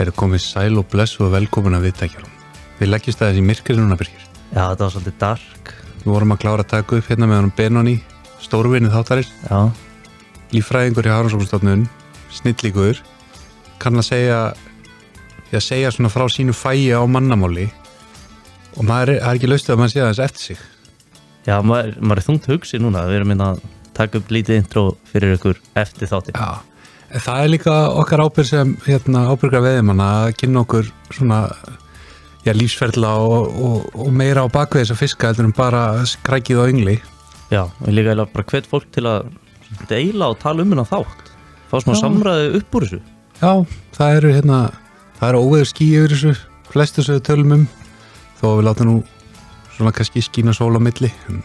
Herru komið sæl og bless og velkomin að viðtækjarum. Við leggjumst aðeins í myrkrið núna byrkir. Já, þetta var svolítið dark. Við vorum að klára að taka upp hérna með honum Benoni, stórvinnið þáttarins, Já, líffræðingur í Hárumsóknstofnun, snillíkur, kann að segja, að segja svona frá sínu fæi á mannamáli og maður er, er ekki laustið að maður sé aðeins eftir sig. já maður, maður er þungt hugsi núna. Við erum minna að taka upp lítið intro fyrir ykkur eftir þátti. Já, það er líka okkar ábyrg sem hérna, ábyrgra veðimann að kynna okkur svona já, lífsferðla og, og, og meira á bakvið þess að fiska heldur en bara skrækið og yngli. Já, og líka eiginlega bara hvet fólk til að deila og tala um hennar þátt. Fá smá Já. samræði upp úr þessu. Já, það eru hérna, það eru óveður skí yfir þessu, flestu þessu tölum um, þó að við láta nú svona kannski skína sól á milli. En,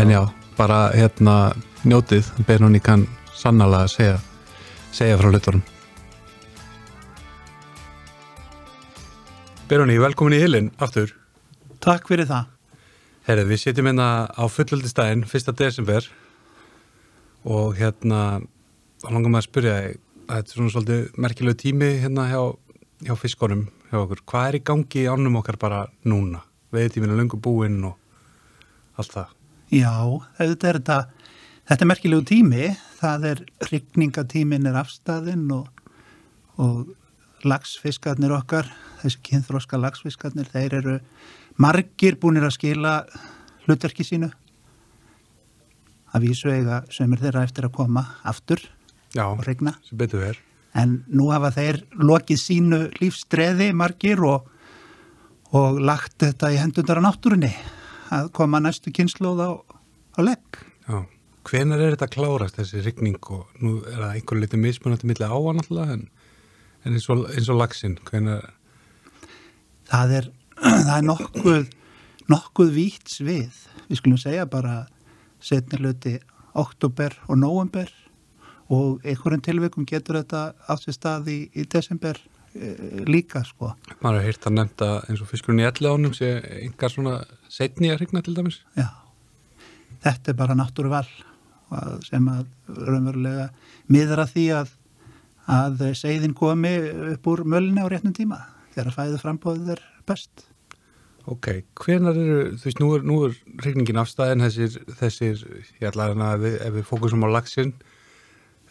en já, bara hérna njótið, Benoni kann sannlega að segja, segja frá hlutunum. Benoni, velkomin í Hilin, aftur. Takk fyrir það. Herrið, við sitjum hérna á fullöldistæðin, 1. desember og hérna, langar maður að spyrja að þetta er svona svolítið merkilegu tími hérna hjá, hjá fiskunum hjá okkur. Hvað er í gangi ánum okkar bara núna? Veiðtíminn er löngu búinn og allt það. Já, þetta er þetta, þetta er merkilegu tími. Það er rigningatímin er afstæðin og, og lagsfiskarnir okkar, þessi kynþróska lagsfiskarnir, þeir eru margir búinir að skila hlutverki sínu. Að vísu eiga sömur þeirra eftir að koma aftur Já, og sem verð. En nú hafa þeir lokið sínu lífstreði margir og, og lagt þetta í hendundar á náttúrunni að koma næstu kynnslóð á, á legg. Hvenar er þetta klárast þessi rigning og nú er það einhver litið mismunandi milli áan alltaf en, en eins og, eins og lagsinn, hvenar, Það er, það er nokkuð, nokkuð vítt svið. Við skulum segja bara setni hluti oktober og november og einhverjum tilvikum getur þetta átt sér stað í, í desember e, líka sko. maður har heyrt að nefnda eins og fiskurinn í elli ánum sé einhver svona setni að rigna til dæmis. Já, þetta er bara náttúruval sem að raunverulega miður að því að, að seiðin komi upp úr mölni á rétnum tíma þegar fæðu frambóðið er best. Ok, hvenar eru, þú veist, nú er, nú er regningin afstæðin, þessir, þessir, ég ætla að hérna, ef við, ef við fókusum á laxin,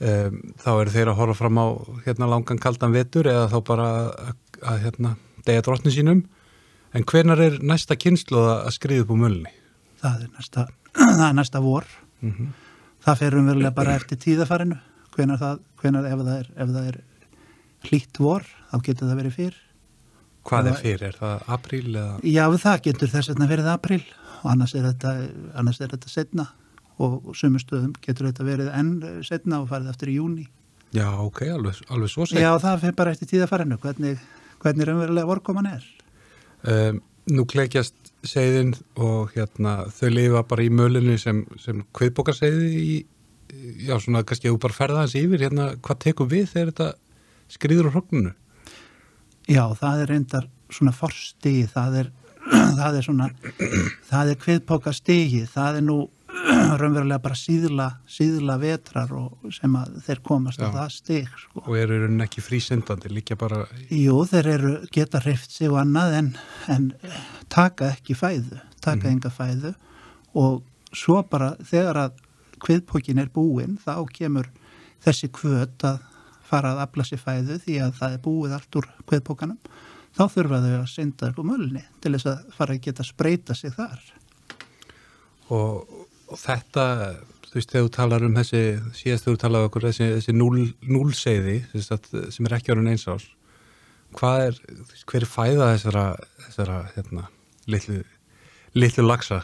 um, þá eru þeir að horfa fram á hérna langan kaldan vetur eða þá bara að, að hérna, degja drottni sínum, en hvenar er næsta kynslu að skriða upp á mölni? Það er næsta, það er næsta vor. Það fer umverulega bara eftir tíðafarinu. Hvenar það, hvenar ef það er, ef það er hlýtt vor, þá getur það verið fyrr. Hvað er fyrir, er það apríl eða? Já, það getur þess vegna verið april og annars er þetta, annars er þetta setna og sumustöðum getur þetta verið enn setna og farið eftir í júni. Já, ok, alveg, alveg svo segt. Já, það fyrir bara eftir tíðafarinu, hvernig, hvernig raunverulega vorkoman er. Um, nú klekjast seiðin og hérna þau lifa bara í mölinu sem, sem kviðbókarseiði í, já svona kannski ef þú bara ferða hans yfir hérna hvað tekur við þegar þetta skriður á hrognunu? Já, það er reyndar svona forstigi, það er, það er svona, það er kviðpóka stigi, það er nú raunverulega bara síðla, síðla vetrar sem að þeir komast Já. á það stig, sko. og eru rauninni ekki frísendandi, líka bara Jú, þeir eru, geta hreift sig og annað en, en taka ekki fæðu, taka enga fæðu og svo bara þegar að kviðpókin er búinn þá kemur þessi kvöt að fara að afla sér fæðu því að það er búið allt úr kviðpókanum þá þurfa þau að synda upp á mölni til þess að fara að geta spreita sig þar. og, og þetta, þú veist, þegar þú talar um þessi, síðast þegar þú talar um okkur þessi, þessi núl, núlseiði sem, er ekki orðin eins ás hvað er, hver er fæða þessara, þessara hérna, litlu, litlu lagsa?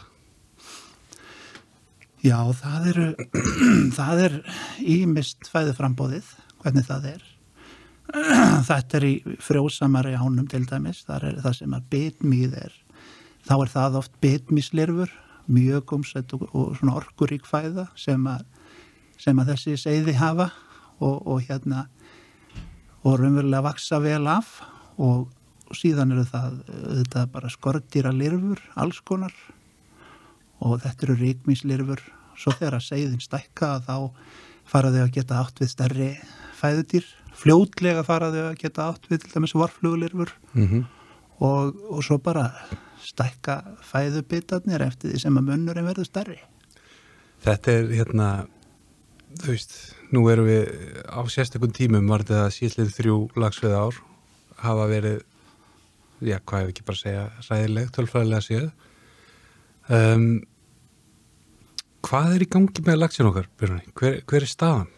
Já, það eru, það er ímist fæðuframbóðið, hvernig það er. Þetta er í frjósamari ánum til dæmis, það er það sem að bitmýð er. Þá er það oft bitmýslirfur, mjög gómsett og, og svona orkurík fæða sem að, sem að þessi seiði hafa og, og hérna og raunverulega vaksa vel af og síðan eru það þetta bara skordýra lirfur, alls konar og þetta eru ríkmíslirfur svo þegar að segðin stækka þá fara þau að geta átt við stærri fæðudýr, fljótlega faraði að geta átt við til dæmis varflugulirfur Mm og, og svo bara stækka fæðubitarnir eftir því sem að munnurinn verður stærri. Þetta er hérna, þú veist, nú erum við á sérstakun tímum var þetta síðlið þrjú lagsveið ár hafa verið, já, hvað hefur ekki bara segja, ræðileg, tölfræðilega séð. Um, hvað er í gangi með lagsin okkar, Björni? Hver, hver er staðan?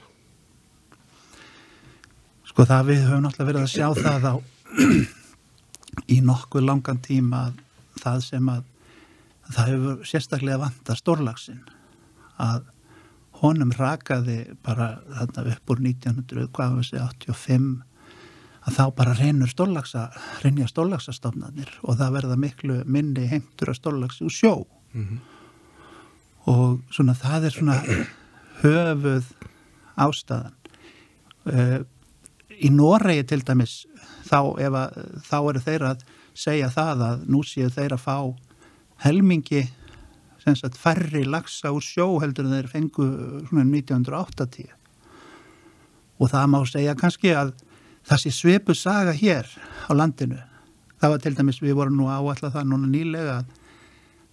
Sko það við höfum náttúrulega verið að sjá það á í nokkuð langan tíma að það sem að það hefur sérstaklega vanta stórlagsin að honum rakaði bara þarna upp úr 1900, hvað var þessi 85 að þá bara reynur stórlagsa, reynja stórlagsastofnarnir og það verða miklu minni heimtur að stórlagsi úr sjó. Mm og svona það er svona höfuð ástæðan. Uh, í Noregi til dæmis þá, að, þá eru þeir að segja það að nú séu þeir að fá helmingi sem sagt færri lagsa úr sjó heldur en þeir fengu svona 1980 og það má segja kannski að það sé svipu saga hér á landinu það var til dæmis, við vorum nú áallega það núna nýlega að,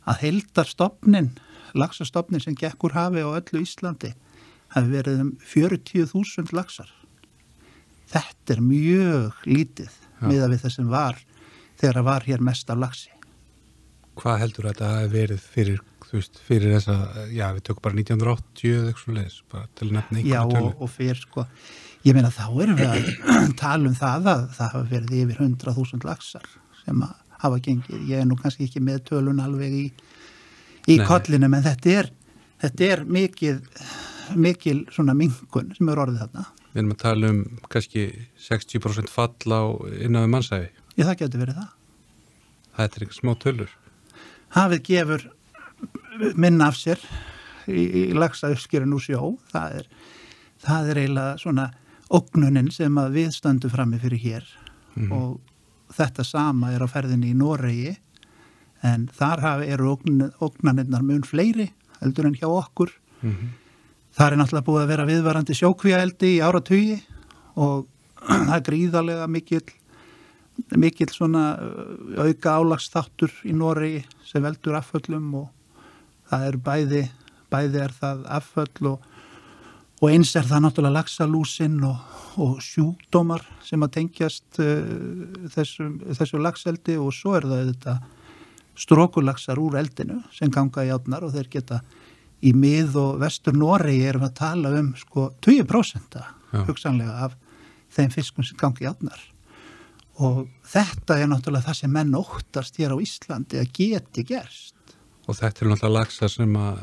að heildarstofnin laxastofnin sem gekk úr hafi á öllu Íslandi hafi verið um 40.000 laxar. Þetta er mjög lítið Já. miða við það sem var þegar það var hér mest af laxi. Hvað heldur þetta að verið fyrir, þú veist, fyrir þessa, já, við tökum bara 1980 eða eitthvað leiðis, bara til að nefna Já einhverju tölu. og, og fyrir sko, ég meina þá erum við að tala um það að það hafa verið yfir 100.000 laxar sem að hafa gengið. Ég er nú kannski ekki með tölun alveg í, í kollinu en þetta er, þetta er mikið, mikil svona mingun sem er orðið þarna. Við erum að tala um kannski 60% fall á við mannsæfi. Ég það getur verið það. Þetta er einhver smá tölur. hafið gefur minna af sér í, í lagsa uppskýrun úr sjó. Það er, það er eiginlega svona ógnunin sem við stöndum frammi fyrir hér. Og þetta sama er á ferðinni í Noregi. En þar hafi, eru ógn, ógnaninnar mun fleiri heldur en hjá okkur. Mm Það er náttúrulega búið að vera viðvarandi sjókvíaeldi í áratugi og það er gríðarlega mikill, mikill svona uh, auka álagsþáttur í Noregi sem veldur afföllum og það er bæði, bæði er það afföll og, og eins er það náttúrulega lagsalúsin og, og sjúkdómar sem að tengjast uh, þessu, þessu lagseldi og svo er það þetta strókulagsar úr eldinu sem ganga í átnar og þeir geta í mið og vestur Noregi erum að tala um sko 20% Já. hugsanlega af þeim fiskum sem gangi í átnar og þetta er náttúrulega það sem menn óttast hér á Íslandi að geti gerst Og þetta er náttúrulega lagsar sem að,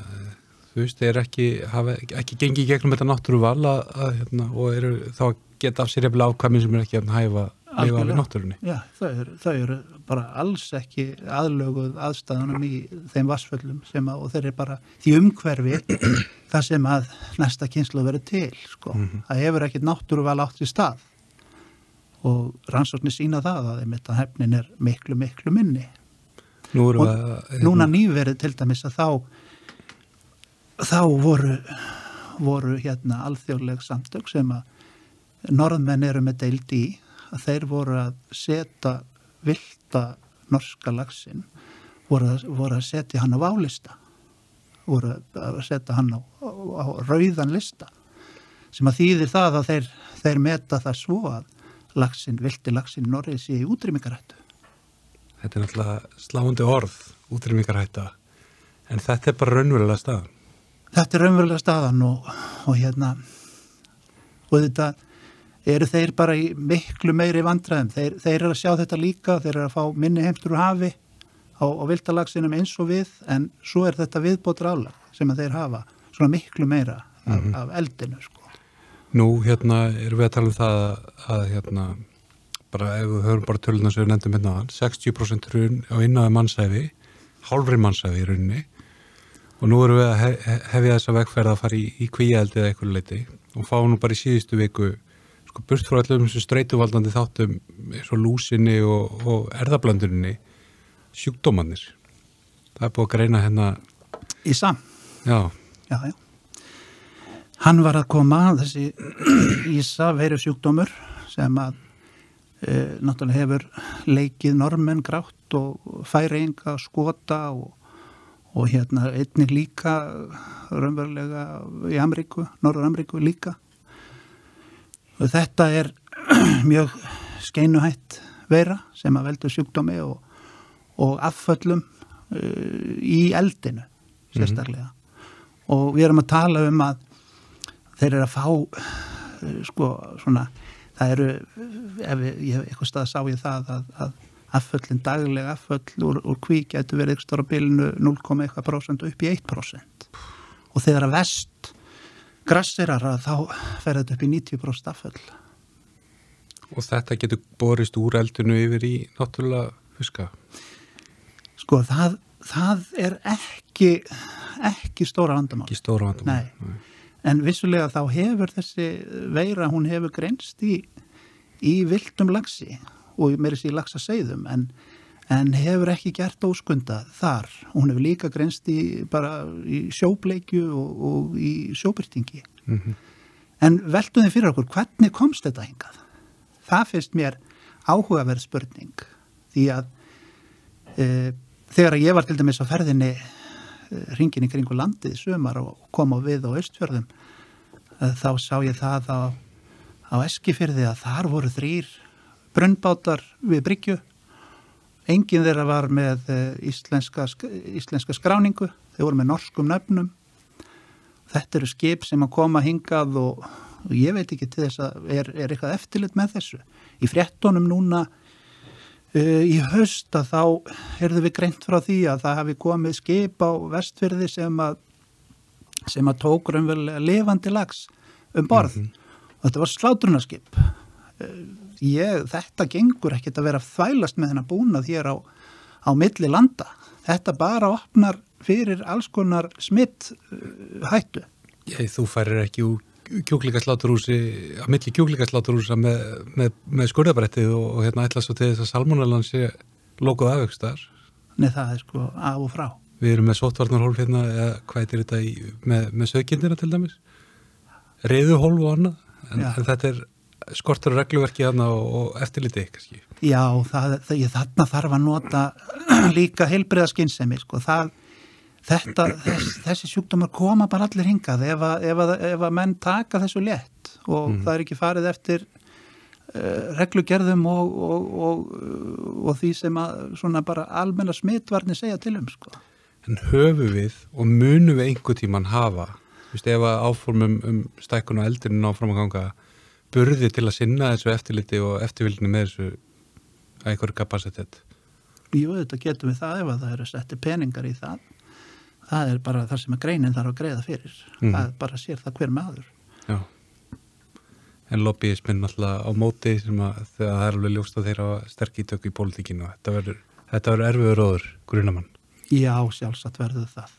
þú veist, er ekki, hafa ekki gengið í gegnum þetta náttúruval hérna, og eru þá að geta af sér eftir ákvæmi sem er ekki að hæfa lifa við náttúrunni. Já, þau eru, þau eru bara alls ekki aðlöguð aðstæðunum í þeim vassföllum sem að, og þeir eru bara því umhverfi það sem að næsta kynslu verið til, sko. Það hefur ekkit náttúruval átt í stað og rannsóknir sína það að að hefnin er miklu, miklu minni. Nú Og að, hérna, Núna nýverið til dæmis að þá þá voru voru hérna alþjóðleg samtök sem að norðmenn eru með deild í að þeir voru að setja vilda norska lagsin voru voru að setja hann á válista voru að setja hann á, á, á rauðan lista sem að þýðir það að þeir, þeir meta það svo að lagsin, vildi lagsin sé í útrýmingarættu þetta er náttúrulega sláandi orð, útrýmingarhætta, en þetta er bara raunverulega staðan. þetta er raunverulega staðan og, og hérna og þetta eru þeir bara í miklu meiri vandræðum þeir, þeir eru að sjá þetta líka þeir eru að fá minni heimtur úr hafi á, á viltalagsinum eins og við en svo er þetta viðbótur álag sem að þeir hafa svona miklu meira af, af eldinu sko. Nú, hérna, erum við að tala um það að, að hérna, bara ef við höfum bara töluna sem við nefndum hérna hann, 60% hrun á innáði mannsæfi, hálfri mannsæfi í rauninni og nú erum við að hef, hefja þessa vegferð að fara í, í kvíaeldi eða eitthvað leiti og fá nú bara í síðustu viku sko burt frá allum þessu streituvaldandi þáttum eins og lúsinni og, og erðablönduninni sjúkdómanir. Það er búið að greina hérna, í sam já, já, já. Hann var að koma þessi ísa veru sjúkdómur sem að e, náttúrulega hefur leikið normenn grátt og færinga, skota og, og hérna einnig líka raunverulega í Ameríku, Norður Ameríku líka. Og þetta er mjög skeinuhætt veira sem að veldu sjúkdómi og, og afföllum uh, í eldinu sérstaklega. Og við erum að tala um að þeir eru að fá sko svona það eru, ef ég, eitthvað stað sá ég það að, að afföllin daglega afföll úr, úr kví getur verið ykkur stóra bilinu 0,1% upp í 1% og þegar að vest grassirar að þá fer þetta upp í 90% afföll Og þetta getur borist úr eldinu yfir í náttúrulega fuska. sko það, það er ekki ekki stóra vandamál Ekki stóra vandamál. Nei. En vissulega þá hefur þessi veira, hún hefur greinst í, í viltum lagsi og meiri sér lagsa segðum en, en hefur ekki gert óskunda þar, hún hefur líka greinst í bara í sjóbleikju og, og í sjóbyrtingi Mhm. en veltum þið fyrir okkur hvernig komst þetta hingað? Það finnst mér áhugaverð spurning því að e, þegar ég var til dæmis á ferðinni ringin í kringu landið sumar og kom á við á austfjörðum eh, þá sá ég það á, á Eskifyrði að þar voru þrýr brunnbátar við Bryggju. Enginn þeirra var með eh, íslenska, íslenska skráningu. Þeir voru með norskum nöfnum. Þetta eru skip sem að koma hingað og, og ég veit ekki til þess að er, er eitthvað eftirlit með þessu? Í fréttonum núna í haust að þá erðu við greint frá því að það hafi komið skip á vestfyrði sem að sem að tók raunverulega lifandi lags um borð. Og þetta var slátrunarskip. Uh, ég, þetta gengur ekkert að vera þvælast með hennar búnað hér á, á milli landa. Þetta bara opnar fyrir alls konar smitt uh, hættu. Ég, þú færir ekki úr kjúklingasláturhúsi að milli kjúklingasláturhúsa með, með, með skurðabrættið og, og hérna ætla svo til þess að salmonalan sé lokuð afvöxtar. Nei, það er sko af og frá Við erum með sóttvarnarhólf hérna, eða hvað er þetta í, með, með sökindina til dæmis? Reyðuhólf og annað, en, en þetta er skortur regluverki hérna og, og eftirliti, kannski. Já, það, það, ég, þarna þarf að nota líka heilbriða skynsemi, sko, það, þetta, þess, þessi sjúkdómar koma bara allir hingað ef að, ef að, ef að menn taka þessu létt og það er ekki farið eftir uh, reglugerðum og, og, og, og því sem að svona bara almenna smitvarni segja til um, sko. En höfu við og munum við einhver tíman hafa, þú veist, ef að áformum um stækkun og eldurinn áfram að ganga burði til að sinna þessu eftirliti og eftirvildinu með þessu að einhverju kapacitet. Jú, þetta getum við það ef að það eru setti peningar í það. Það er bara það sem að greinin þarf að greiða fyrir. Mhm. Það bara sér það hver maður. Já. En lobbyisminn alltaf á móti sem að þegar það er alveg ljóst að þeirra sterk ítök í pólitíkinu þetta verður, þetta verður erfiður róður, grunamann. Já, sjálfsagt verður það.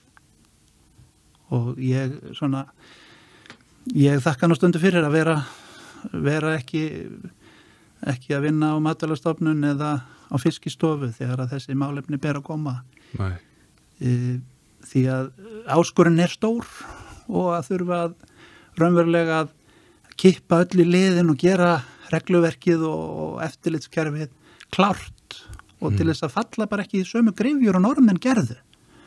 Og ég svona, ég þakka nú stundu fyrir að vera, vera ekki, ekki að vinna á matalastofnun eða á fiskistofu þegar að þessi málefni ber að koma. Nei. E, því að áskurinn er stór og að þurfa að raunverulega að kippa öll í liðin og gera regluverkið og eftirlitskerfið klárt og til þess að falla bara ekki í sömu grifjur og norðmenn gerðu.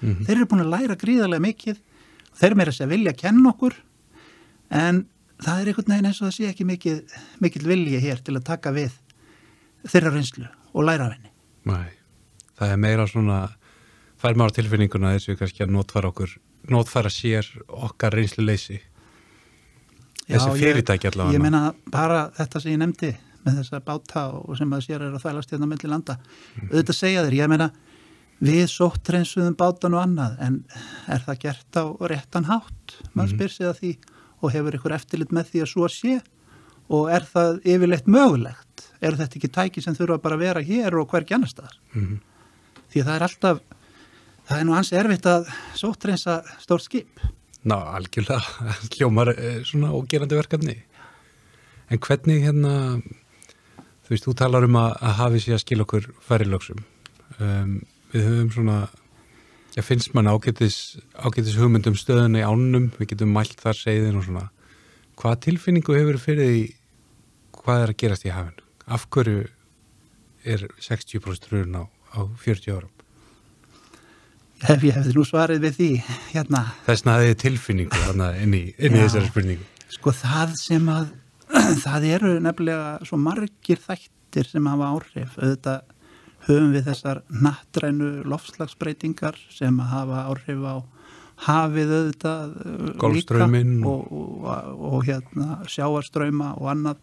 Mhm. Þeir eru búin að læra gríðarlega mikið þeir eru meira segja vilja að kenna okkur en það er einhvern veginn eins og það sé ekki mikið, mikil vilja hér til að taka við þeirra reynslu og læra af henni. Nei. Það er meira svona, fær maður tilfinninguna þessu kannski að notfæra okkur, notfæra sér okkar reynslu leysi. Þessi ég- fyrirtæki allavega. Ég meina bara þetta sem ég nefndi með þessa báta og sem að sér er að þælast hérna mellir landa. Mhm. Auðvitað segja þér, ég meina við sóttreynsuðum bátan og annað en er það gert á réttan hátt? Maður Mhm. spyr sig að því og hefur ykkur eftirlit með því að svo sé og er það yfirleitt mögulegt? Er þetta ekki tæki sem þurfa bara að vera hér og hvergi annar staðar? Mhm. Því að það er alltaf, það er nú hans erfitt að sóttreynsa stórt skip. Ná, algjörlega, hljómar eh, svona ógerandi verkefni. En hvernig hérna, þú veist, þú talar um að, að hafi sér að skilja okkur færi lögsum. Um, við höfum svona, já, finnst mann ágætis, ágætis hugmyndum stöðuna í ánum, við getum mælt þar segðin og svona. Hvað tilfinningu hefur fyrir því hvað er að gerast í hafinu? Af hverju er 60% rurun á, á 40 árum? Ef ég hefði nú svarið við því, hérna, Þess vegna hafði ég tilfinningu þarna inn í, inn í Já. þessari spurningu. sko það sem að, það eru nefnilega svo margir þættir sem hafa áhrif. Auðvitað höfum við þessar nattrænu lofslagsbreytingar sem að hafa áhrif á hafið auðvitað líka Golfstrauminn og, og, og, og hérna sjáarströma og annað.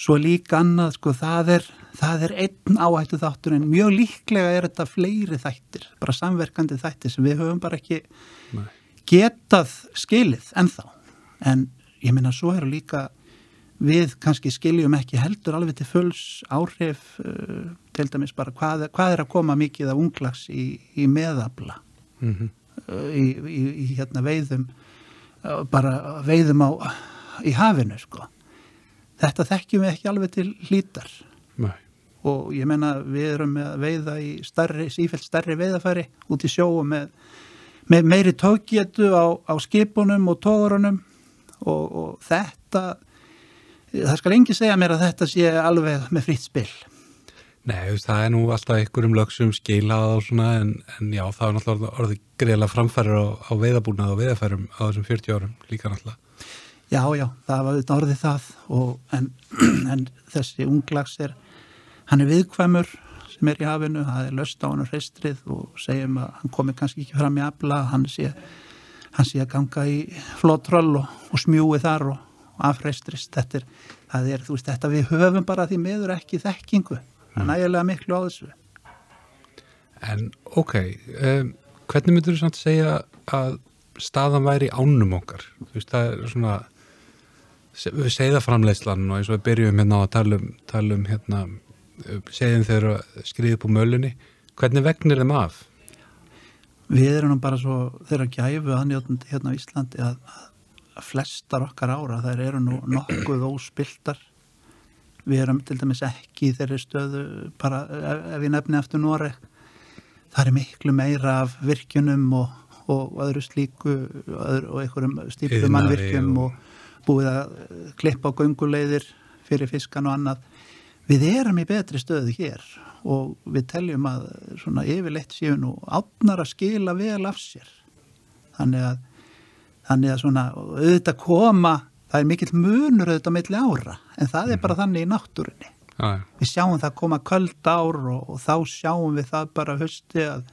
Svo líka annað, sko, það er, það er einn áhættu þáttur en mjög líklega er þetta fleiri þættir, bara samverkandi þættir sem við höfum bara ekki Nei. getað skilið ennþá. En ég minna svo eru líka við kannski skiljum ekki heldur alveg til fulls áhrif uh, til dæmis bara hvað, hvað er að koma mikið af unglags í, í meðabla Mm uh, í, í, í hérna veiðum uh, bara veiðum á í hafinu sko. Þetta þekkjum við ekki alveg til hlítar Nei. og ég menna við erum með að veiða í starri, sífælt starri veiðafæri út í sjóu með, með meiri tókgetu á, á skipunum og tógrunum og, og þetta það skal engi segja mér að þetta sé alveg með fritt spill Nei, það er nú alltaf einhverjum lögsum skilað og svona en, en já, það er náttúrulega orðið greiðlega framfærir á, á veiðabúnað og veiðafærum á þessum 40 árum líka náttúrulega. Já, já, það var auðvitað orðið það og, en, en þessi unglags er, hann er viðkvæmur sem er í hafinu, það er löst á hann hreistrið og segjum að hann komi kannski ekki fram í afla, hann sé, hann sé að ganga í flótroll og, og smjúi þar og, og afreistrist, þetta er, það er, þú veist, þetta við höfum bara því miður ekki þekkingu, það er nægilega miklu á þessu. En ok, um, hvernig myndur þú samt segja að staðan væri ánum okkar? Þú veist, það er svona segðaframleyslan og eins og við byrjum hérna á að tala um, tala um hérna, segðum þegar skriðið upp úr mölunni. Hvernig vegnir þeim af? Við erum bara svo þeirra gæfu aðnjóðandi hérna á Íslandi að, að flestar okkar ára þær eru nú nokkuð óspiltar. Við erum til dæmis ekki í þeirri stöðu bara ef, ég nefni eftir Noreg. Það er miklu meira af virkjunum og, og öðru slíku og, öðru, og einhverjum stíplum mannvirkjum Iðnaði og, búið að eh, klippa á gönguleiðir fyrir fiskan og annað. Við erum í betri stöðu hér og við teljum að svona yfirleitt séu nú átnar að skila vel af sér. Þannig að, þannig að svona auðvitað koma, það er mikill munur auðvitað milli ára, en það er bara þannig í náttúrunni. Við sjáum það koma köld ár og, og þá sjáum við það bara hösti að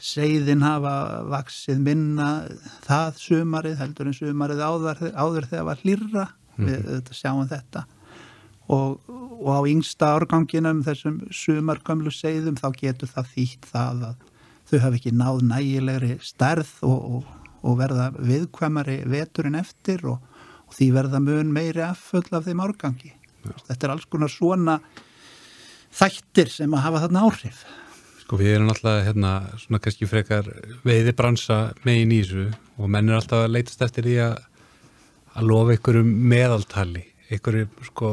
seiðin hafa vaksið minna það sumarið heldur en sumarið áður, áður þegar var hlýrra. Við auðvitað sjáum þetta. Og, og á yngsta árganginum þessum sumargömlu seiðum þá getur það þýtt það að þau hafa ekki náð nægilegri stærð og, og, og verða viðkvæmari veturinn eftir og, því verða mun meiri afföll af þeim árgangi. Þetta er alls konar svona þættir sem að hafa þarna áhrif Sko við erum alltaf hérna svona kannski frekar veiði bransa megin í þessu og menn er alltaf að leitast eftir því að að lofa einhverjum meðaltali einhverjum sko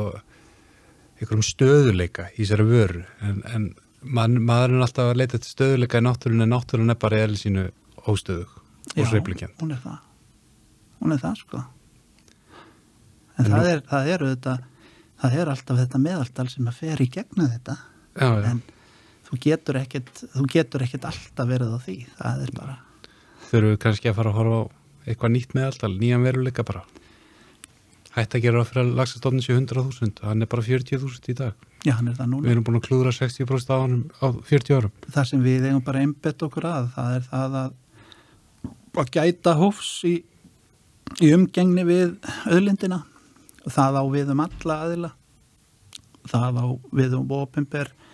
einhverjum stöðuleika í þessari vöru. En, en man, maður er alltaf að leita eftir stöðuleika í náttúrun en náttúrun er bara í eðli sínu óstöðug og sveiflikjönd hún er það. Hún er það sko. En það er, það er auðvitað það er alltaf þetta meðaltal sem að fer í gegnum þetta. Já, já, en þú getur ekkert þú getur ekkert alltaf verið á því. Það er bara, þurfum við kannski að fara að horfa á eitthvað nýtt meðaltal, nýjan veruleika bara? Hætti að gera ráð fyrir að lagsastofnin sé 100.000, hann er bara 40.000 í dag. Já hann er það við núna erum búin að klúðra 60% á hann á 40 árum. Það sem við eigum bara einbett okkur að það er það að að gæta hófs í, í umgengni við auðlindina. Og það á við um alla aðila. Það á við um opinber og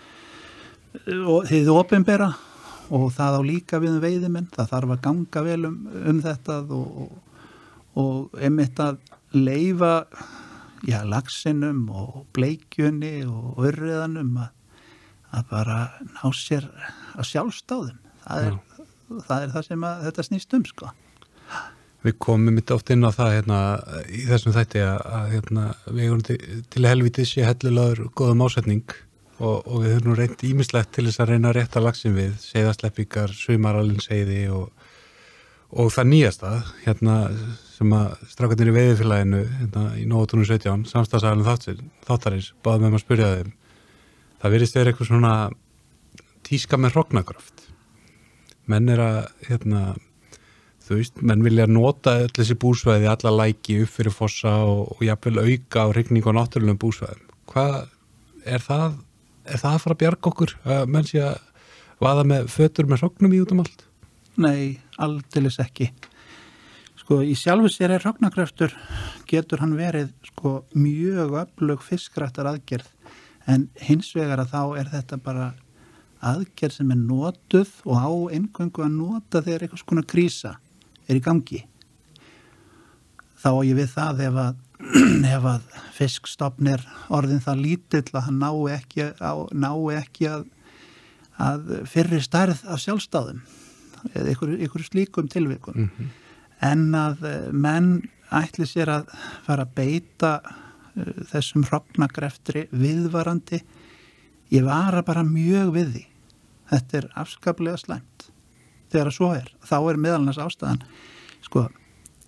þið opinbera og það á líka við um veiðimenn. Það þarf að ganga vel um, um þetta og, og, og einmitt að leifa já, lagsinum og bleikjunni og örriðanum að, að bara ná sér að sjálfstáðum það er, það er það sem að, þetta snýst um sko. Við komum mitt oft inn á það hérna, í þessum þætti að, að hérna, við erum til, til helvítið sé hellulegur góðum ásetning og, og við höfum nú reynt ímislegt til þess að reyna að rétta lagsin við, seiðasleppingar, sumaralinn seiði og, og það nýjasta, hérna sem að strákarnir í veiðifélaginu hérna, í nógutunum 17, samstagsæðalum þáttarins, báðum með maður að spyrja þeim. Það virðist verið eitthvað svona tíska með hrognakraft menn er að hérna, þú veist, menn vilja nota öll þessi búsvæði, alla læki upp fyrir fossa og, og jafnvel auka á regning og náttúrulegum búsvæðum. Hvað er það er það að fara að bjarga okkur að menn sé að vaða með fötur með hrognum í út um allt? Nei, aldeilis ekki. Sko í sjálfu sér er hrognarkraftur getur hann verið sko mjög öflug fiskrættar aðgerð. En hins vegar að þá er þetta bara aðgerð sem er notuð og á eingöngu að nota þegar eitthvað svona krísa er í gangi. Þá ég við það ef að, ef að fiskstofnir orðin það lítill að hann nái ekki, á, nái ekki að, að fyrri stærð af sjálfstáðum eða ykkur, ykkur slíkum tilvikum. Mm -hmm. en að eh, menn ætli sér að fara að beita uh, þessum hrognagreftri viðvarandi. Ég var að bara mjög við því. Þetta er afskaplega slæmt. Þegar að svo er, þá er meðalans ástæðan sko,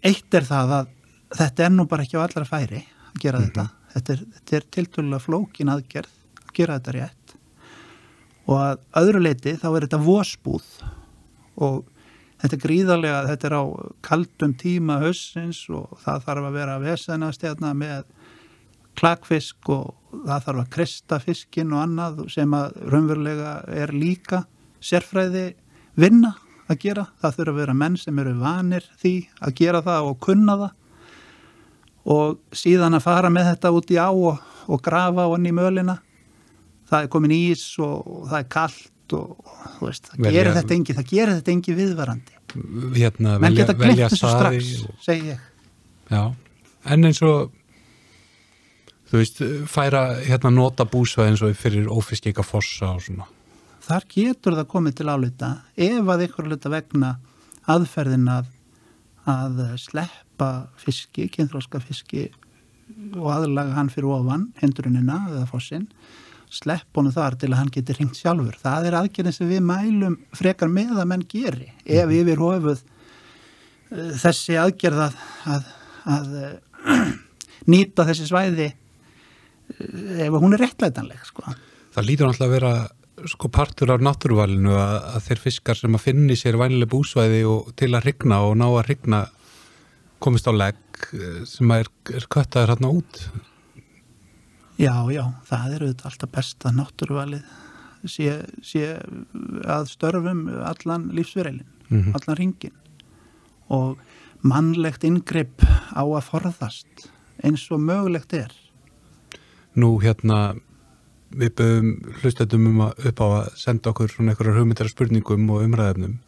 eitt er það að þetta er nú bara ekki á allra færi að gera mm -hmm. þetta þetta er, þetta er tiltölulega flókin aðgerð að gera þetta rétt og að öðru leiti þá er þetta vósbúð og þetta er gríðarlega, þetta er á kaldum tíma hössins og það þarf að vera að vesenast hérna með klakfisk og það þarf að kristja fiskin og annað sem að raunverulega er líka sérfræði vinna að gera. Það þurfa að vera menn sem eru vanir því að gera það og kunna það og síðan að fara með þetta út í á og, og grafa onni í mölina. Það er komin ís og, og það er kallt og veist, það, velja, gerir engi, það gerir þetta engi viðvarandi. Hérna, menn geta glipt þessu strax og... segi ég. Já, en eins og þú veist, færa hérna nota búsvæð eins og fyrir ófiskika fossa og svona. Þar getur það komið til álita ef að ykkur luta vegna aðferðin að, að sleppa fiski, kynþróska fiski og aðlaga hann fyrir ofan hendurinnina eða fossin slepp honum þar til að hann geti ringt sjálfur. Það er aðgerðin sem við mælum frekar með að menn geri ef mhm. yfir hofuð uh, þessi aðgerð að, að, að uh, nýta þessi svæði uh, ef hún er réttlætanleg. Sko. Það lítur náttúrulega að vera sko partur af náttúruvalinu að, að þeir fiskar sem að finni sér vænileg búsvæði og til að rigna og ná að rigna komist á legg sem er, er köttaður hérna út Já, já, það er auðvitað alltaf besta náttúruvalið sé, sé að störfum allan lífsverðilin, mm -hmm. allan ringin og mannlegt ingripp á að forðast eins og mögulegt er. Nú hérna við böðum hlustetum um að upp á að senda okkur svona einhverjar hugmyndara spurningum og umræðefnum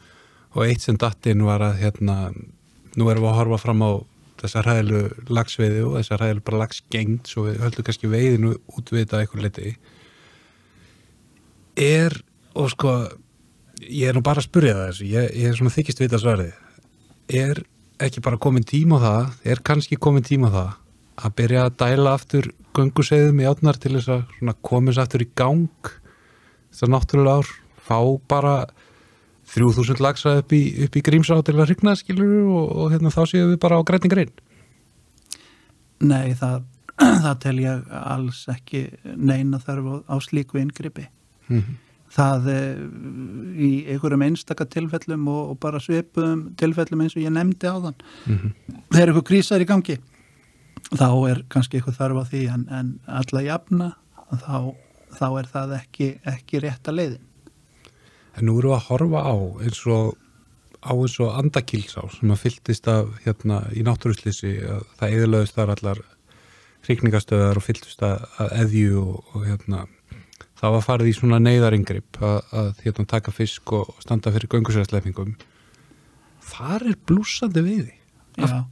og eitt sem dattinn var að hérna nú erum við að horfa fram á þessar hæðilu lagsveiði og þessar hæðilu bara lagsgengt svo við höldum kannski veiðinu útvita eitthvað liti er og sko ég er nú bara að spurja það þessu ég, ég er svona þykist vita svarið. Er ekki bara komin tíma á það er kannski komin tíma á það að byrja að dæla aftur gunguseiðum í átnar til þess að komast aftur í gang þessar náttúrulega ár fá bara 3000 lagsa upp í, upp í grímsá til að hrigna skilur og, og hérna, þá séum við bara á grætingarinn Nei, það, það tel ég alls ekki neina þarf á, á slíku yngripi mm -hmm. það eh, í einhverjum einstaka tilfellum og, og bara svipum tilfellum eins og ég nefndi á þann mm -hmm. þegar eitthvað krísar í gangi þá er kannski eitthvað þarf á því en, en alla jafna þá, þá er það ekki, ekki rétt að leiðin En nú eru að horfa á eins og á eins og andakílsá sem að fylltist af hérna í náttúruslýsi að það eðlaðist þar allar hrikningastöðar og fylltist að eðju og, og hérna það var farið í svona neyðaringripp að, að hérna taka fisk og standa fyrir göngusræðsleifingum þar er blúsandi veiði Já,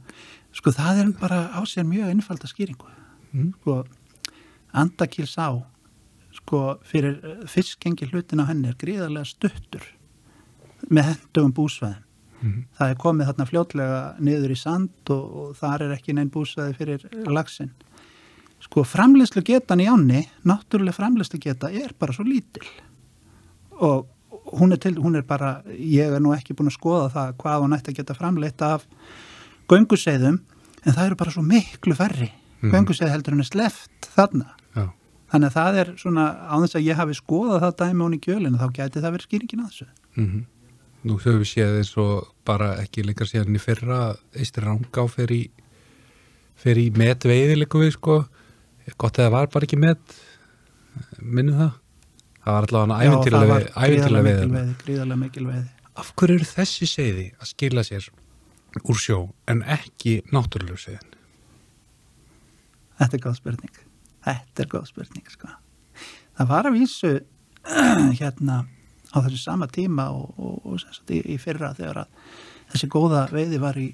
sko það er bara á sér mjög einfalda skýringu. Mm. sko andakílsá sko fyrir eh, fiskengi hlutin á henni er gríðarlega stuttur með hendugum búsvæðin mm -hmm. það er komið þarna fljótlega niður í sand og, og þar er ekki neinn búsvæði fyrir lagsin sko framleyslu getan í ánni náttúrulega framleyslu geta er bara svo lítil og hún er, til, hún er bara ég er nú ekki búin að skoða það hvað hún ætti að geta framleitt af gönguseiðum en það eru bara svo miklu færri mm. gönguseið heldur en er sleft þarna. Þannig að það er svona á þess að ég hafi skoðað það dæmi hún í kjölinu þá gæti það verið skýringin að þessu. Mm Nú höfum við séð eins og bara ekki líka síðan í fyrra Eistir Rangá fer í í metveiði líka við sko. Gott að það var bara ekki met minnum það? Það var allavega æfintilega veiði, gríðarlega mikil veiði af hverju eru þessi seiði að skila sér úr sjó en ekki náttúrulega seiðin? Þetta er góð spurning. Þetta er góð spurning, sko. Það var að vísu hérna á þessu sama tíma og, og, og sagt, í, í fyrra þegar að þessi góða veiði var í,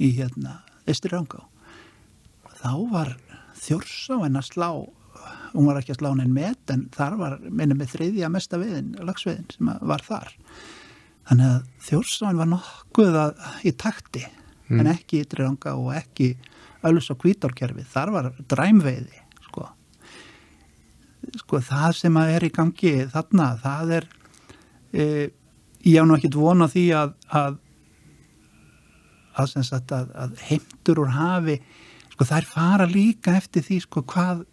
í hérna Rangá. Þá var þjórsáin að slá, hún var ekki að slá neinn met en þar var minnum með þriðja mesta veiðin, lagsveiðin sem var þar. Þannig að þjórsáin var nokkuð að, í takti en ekki Rangá og ekki Ölus og Kvítórkerfi, þar var dræmveiði sko. það sem að er í gangi þarna, það er e, ég á nú ekkit vona því að að, að, sagt, að, að heimtur úr hafi sko þær fara líka eftir því sko hvað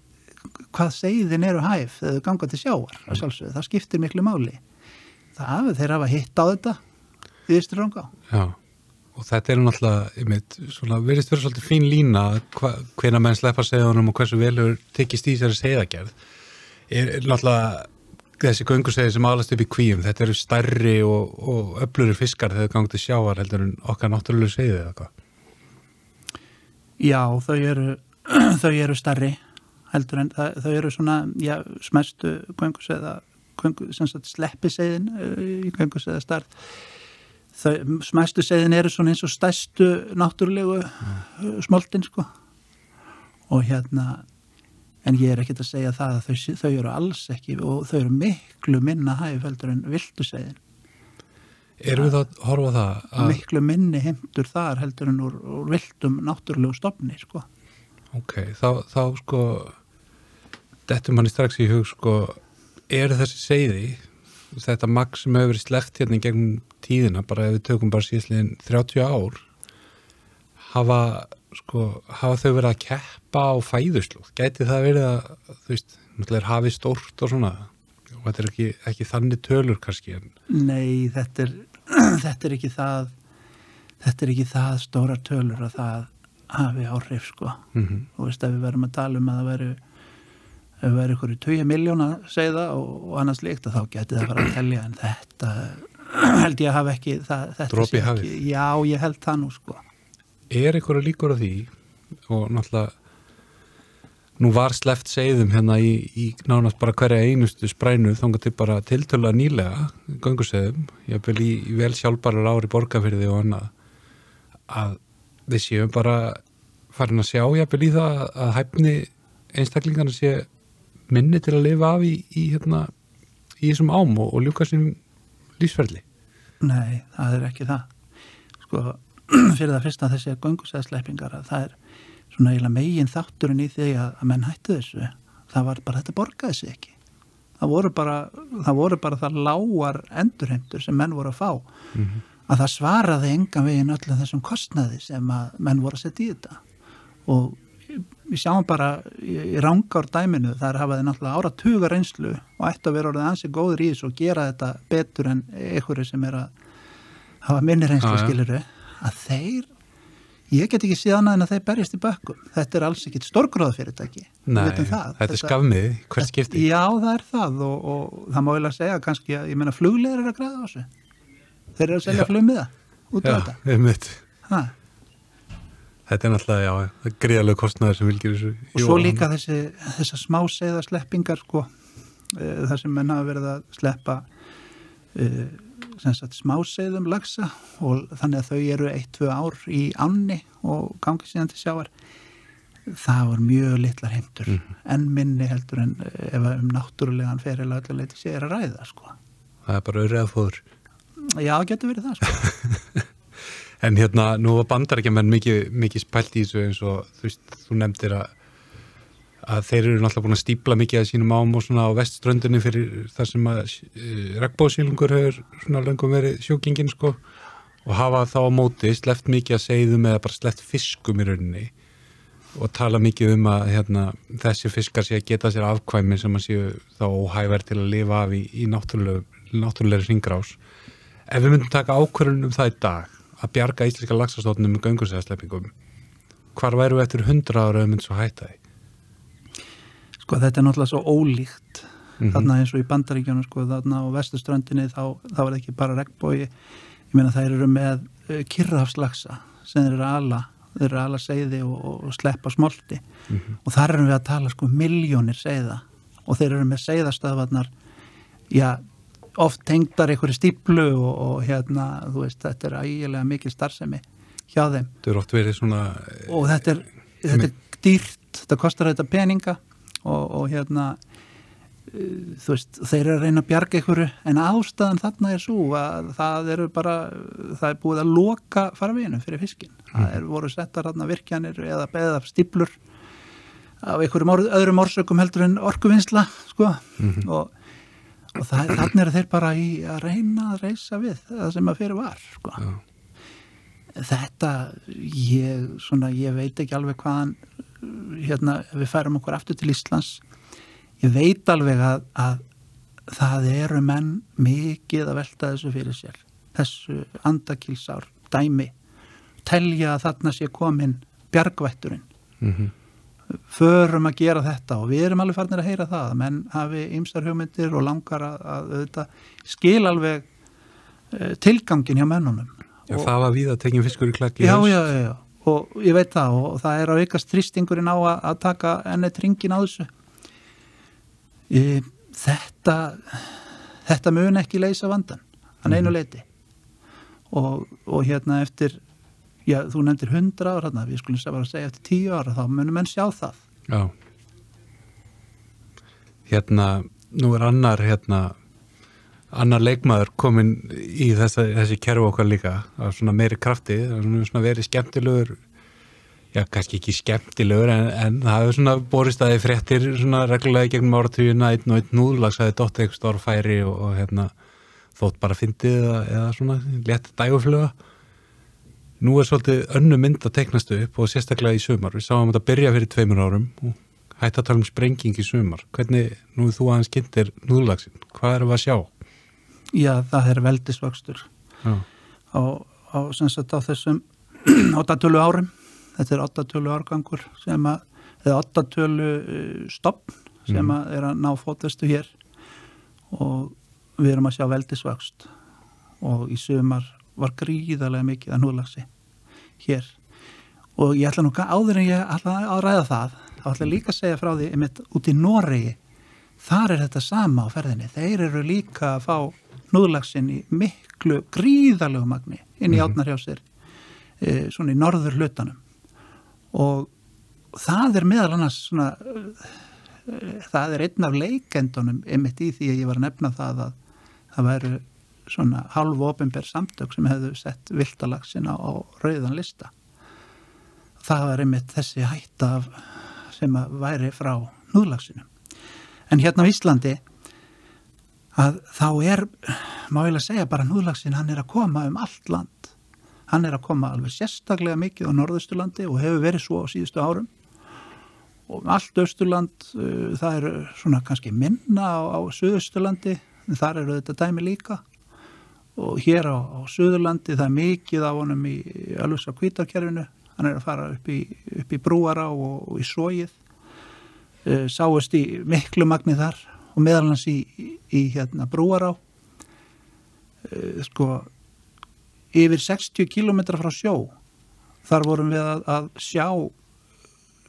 hvað segðin eru hæf þegar þau ganga til sjáar að sjálfsögðu, það skiptir miklu máli. Það þeir hafa hitt á þetta í Ístur Rangá Já, og þetta er náttúrulega, verðist vera svolítið fín lína hva, hvena menn sleppa segðunum og hversu velur tekist í þessari segðagerð er, náttúrulega þessi göngusegði sem alast upp í kvíum, þetta eru stærri og, og öfluri fiskar þegar þau gangi til sjáar heldur en okkar náttúrulega segði eða hvað. Já, þau eru, þau eru starri heldur en það, þau eru svona, já, smestu kvengu, sem sagt sleppiseiðin í kvengus eða starf. Þau, smestu seiðin eru svona eins og stærstu náttúrulegu mm. smoltin, sko. Og hérna, en ég er ekkert að segja það að þau, þau eru alls ekki og þau eru miklu minna hæf heldur en viltu seiðin. Erum við að horfa það? Að, Miklu minni heimtur þar heldur en úr, úr viltum náttúrulegu stofni, sko. ok, þá, þá sko, dettum hann strax í hug, sko, eru þessi segði, þetta magg sem hefur verið sleft hérna gegnum tíðina, bara ef við tökum bara síðsliðin 30 ár, hafa, sko, hafa þau verið að keppa á fæðuslóð? Gæti það verið að, þú veist, náttúrulega er hafið stórt og svona, og þetta er ekki, ekki þannig tölur kannski, en Nei, þetta er, þetta er ekki það þetta er ekki það stóra tölur að það hafi áhrif sko mm og veist að við verum að tala um að það veru ef við verum ykkur í 20 miljóna segða og, og annars líkt að þá geti það bara að telja en þetta held ég að hafa ekki það, þetta Dropi hafið. já ég held það nú sko er einhverja líkur á því? Og náttúrulega nú var sleft segðum hérna í, í nánast bara hverja einustu sprænu þangað til bara tiltöla nýlega göngusegðum, ég vil í, í vel sjálfbarar ári borgarfyrði og annað að við séum bara farin að sjá ég vil í það að hæfni einstaklingarna sé minni til að lifa af í, í hérna í þessum ám og, og ljúka sínum lífsferðli Nei, það er ekki það. Sko, fyrir það fyrsta þessi göngusæðsleipingar að það er svona eiginlega megin þátturinn í því að, að menn hættu þessu. Það var bara, þetta borgaði sig ekki. Það voru bara það voru bara það lágar endurheimtur sem menn voru að fá. Að það svaraði engan veginn öllum þessum kostnaði sem að menn voru að setja í þetta. Og við sjáum bara í, rángar dæminu þar hafaði náttúrulega áratuga reynslu og ætti að vera orðið ansi góður í þessu og gera þetta betur en einhverju sem er að hafa minni reynslu skiluru að þeir ég get ekki síðan að þeir berjast í bökkum. Þetta er alls ekkit stórgróða fyrirtæki við Nei, vitum það. þetta er skafmið hvert skipti? Já, það er það og, og það má vel að segja kannski að ég meina flugleir er að græða á þessu. Þeir eru að selja flugmiða út Já, þetta. Þetta er náttúrulega, já, það gríðarlega kostnaður sem vilkir þessu. og svo líka þessi, þessar smá segða sleppingar sko, uh, þar sem menn hafa verið að sleppa uh, sagt smáseiðum lagsa og þannig að þau eru eitt, tvö ár í ánni og gangi síðan til sjáar það var mjög litlar heimtur en minni heldur en eh, ef um náttúrulegan ferila öllu leiti sé er að ræða sko. Það er bara auðvitað fóður. já, getur verið það sko. En hérna, nú var bandarækjumenn mikið, mikið spælt í þessu eins og þú veist, þú nefndir að, að þeir eru náttúrulega búin að stípla mikið að sínum ám og svona á vestströndinni fyrir þar sem að uh, regnbóðsílungur hefur svona löngum verið sjókingin sko og hafa þá á móti sleft mikið að segðum eða bara sleft fiskum í rauninni og tala mikið um að hérna, þessi fiskar sé að geta sér afkvæmi sem að séu þá óhæver til að lifa af í, í náttúrulegri hringrás. Ef við myndum taka ákvörðunum það í dag að bjarga íslenska lagsastóttunum með göngursæðasleppingum, hvar væru við eftir hundra ára um eins og hætta því? Sko þetta er náttúrulega svo ólíkt Mhm. þarna eins og í bandaríkjónu sko þarna á vestuströndinni þá, þá er það ekki bara regnbói ég meina þær eru með uh, kyrrafslagsa sem eru ala þeir eru ala seiði og, og, sleppa smolti. Og þar erum við að tala sko miljónir seiða. Og þeir eru með seiðastöðvarnar já, oft tengdar einhverju stíplu og, og hérna, þú veist, þetta er ægilega mikil starfsemi hjá þeim. Þetta er oft verið svona, og þetta er, þetta er dýrt þetta kostar þetta peninga og, og hérna uh, veist, þeir eru að reyna að bjarga einhverju en ástæðan þarna er svo að það eru bara, það er búið að loka farveginu fyrir fiskin það er voru settar þarna virkjanir eða beða stiplur af einhverjum or, öðrum orsökum heldur en orkuvinnsla sko. Og, og það, þarna eru þeir bara í að reyna að reysa við það sem að fyrir var sko. Já, þetta ég, svona, ég veit ekki alveg hvaðan hérna, við færum okkur aftur til Íslands ég veit alveg að, að það eru menn mikið að velta þessu fyrir sér. Þessu andakilsár dæmi telja að þarna sé komin bjargvætturinn. Mhm, förum að gera þetta og við erum alveg farnir að heyra það að menn hafi ymsar hugmyndir og langar að, að auðvitað skil alveg uh, tilgangin hjá mennunum já, og, það var við að tekja fiskur í klakki. já, já, já, já, og ég veit það og það er að aukast þrýstingurinn á að, að taka ennett ringin á þessu. E, þetta þetta mun ekki leysa vandan hann einu leiti og, og hérna eftir já, þú nefndir hundra ára þarna, við skulum bara segja eftir tíu ára, þá munum menn sjá það. Já. Hérna, nú er annar, hérna, annar leikmaður komin í þessa, þessi kerfu okkar líka, á svona meiri krafti, er svona, verið skemmtilegur, já, kannski ekki skemmtilegur, en, en það hefur svona borist aðeins fréttir svona reglulega gegnum áratugina, einn og einn núðlags aðeins dótt eitthvað stórfæri og, og hérna, þótt bara fyndið eða, eða svona létt dægufluga. Nú er svolítið önnu mynd að teiknast upp og sérstaklega í sumar. Við sáum þetta byrja fyrir tveimur árum og hætti að tala um sprenging í sumar. Hvernig, nú er þú aðeins kynntir núðlagsinn, hvað við að sjá? Já, það er veldisvöxtur. Já, á, á, á þessum áttatölu árum. Þetta er áttatölu árgangur sem að, eða áttatölu uh, stopn sem að er að ná fótvestu hér. Og við erum að sjá veldisvöxt. Og í sumar var gríðarlega mikið að núðlagsi hér. Og ég ætla nú áður en ég ætla að ræða það þá ætla líka að segja frá því einmitt út í Noregi. Þar er þetta sama á ferðinni. Þeir eru líka að fá núðlagsin í miklu gríðarlegu magni inn í átnar hjá sér e, svona í norður hlutanum. Og það er meðal annars svona e, það er einn af leikendunum einmitt í því að ég var að nefna það að það væru svona halvu ofinber samtök sem hefðu sett viltalagsin á, rauðan lista. Það var einmitt þessi hætta af, sem að væri frá núðlagsinum en hérna á Íslandi að þá er má ég að segja bara núðlagsin hann er að koma um allt land. Hann er að koma alveg sérstaklega mikið á norðausturlandi og hefur verið svo á síðustu árum. Og um allt austurland uh, það er svona kannski minna á, á suðausturlandi en þar eru þetta dæmi líka. Og hér á, á suðurlandi það er mikið af honum í alveg á kvítarkerfinu hann er að fara upp í, upp í brúara og, og í sóið uh, sáist í miklu magni þar og meðal hans í, í, í hérna brúará uh, sko yfir 60 km frá sjó þar vorum við að, að sjá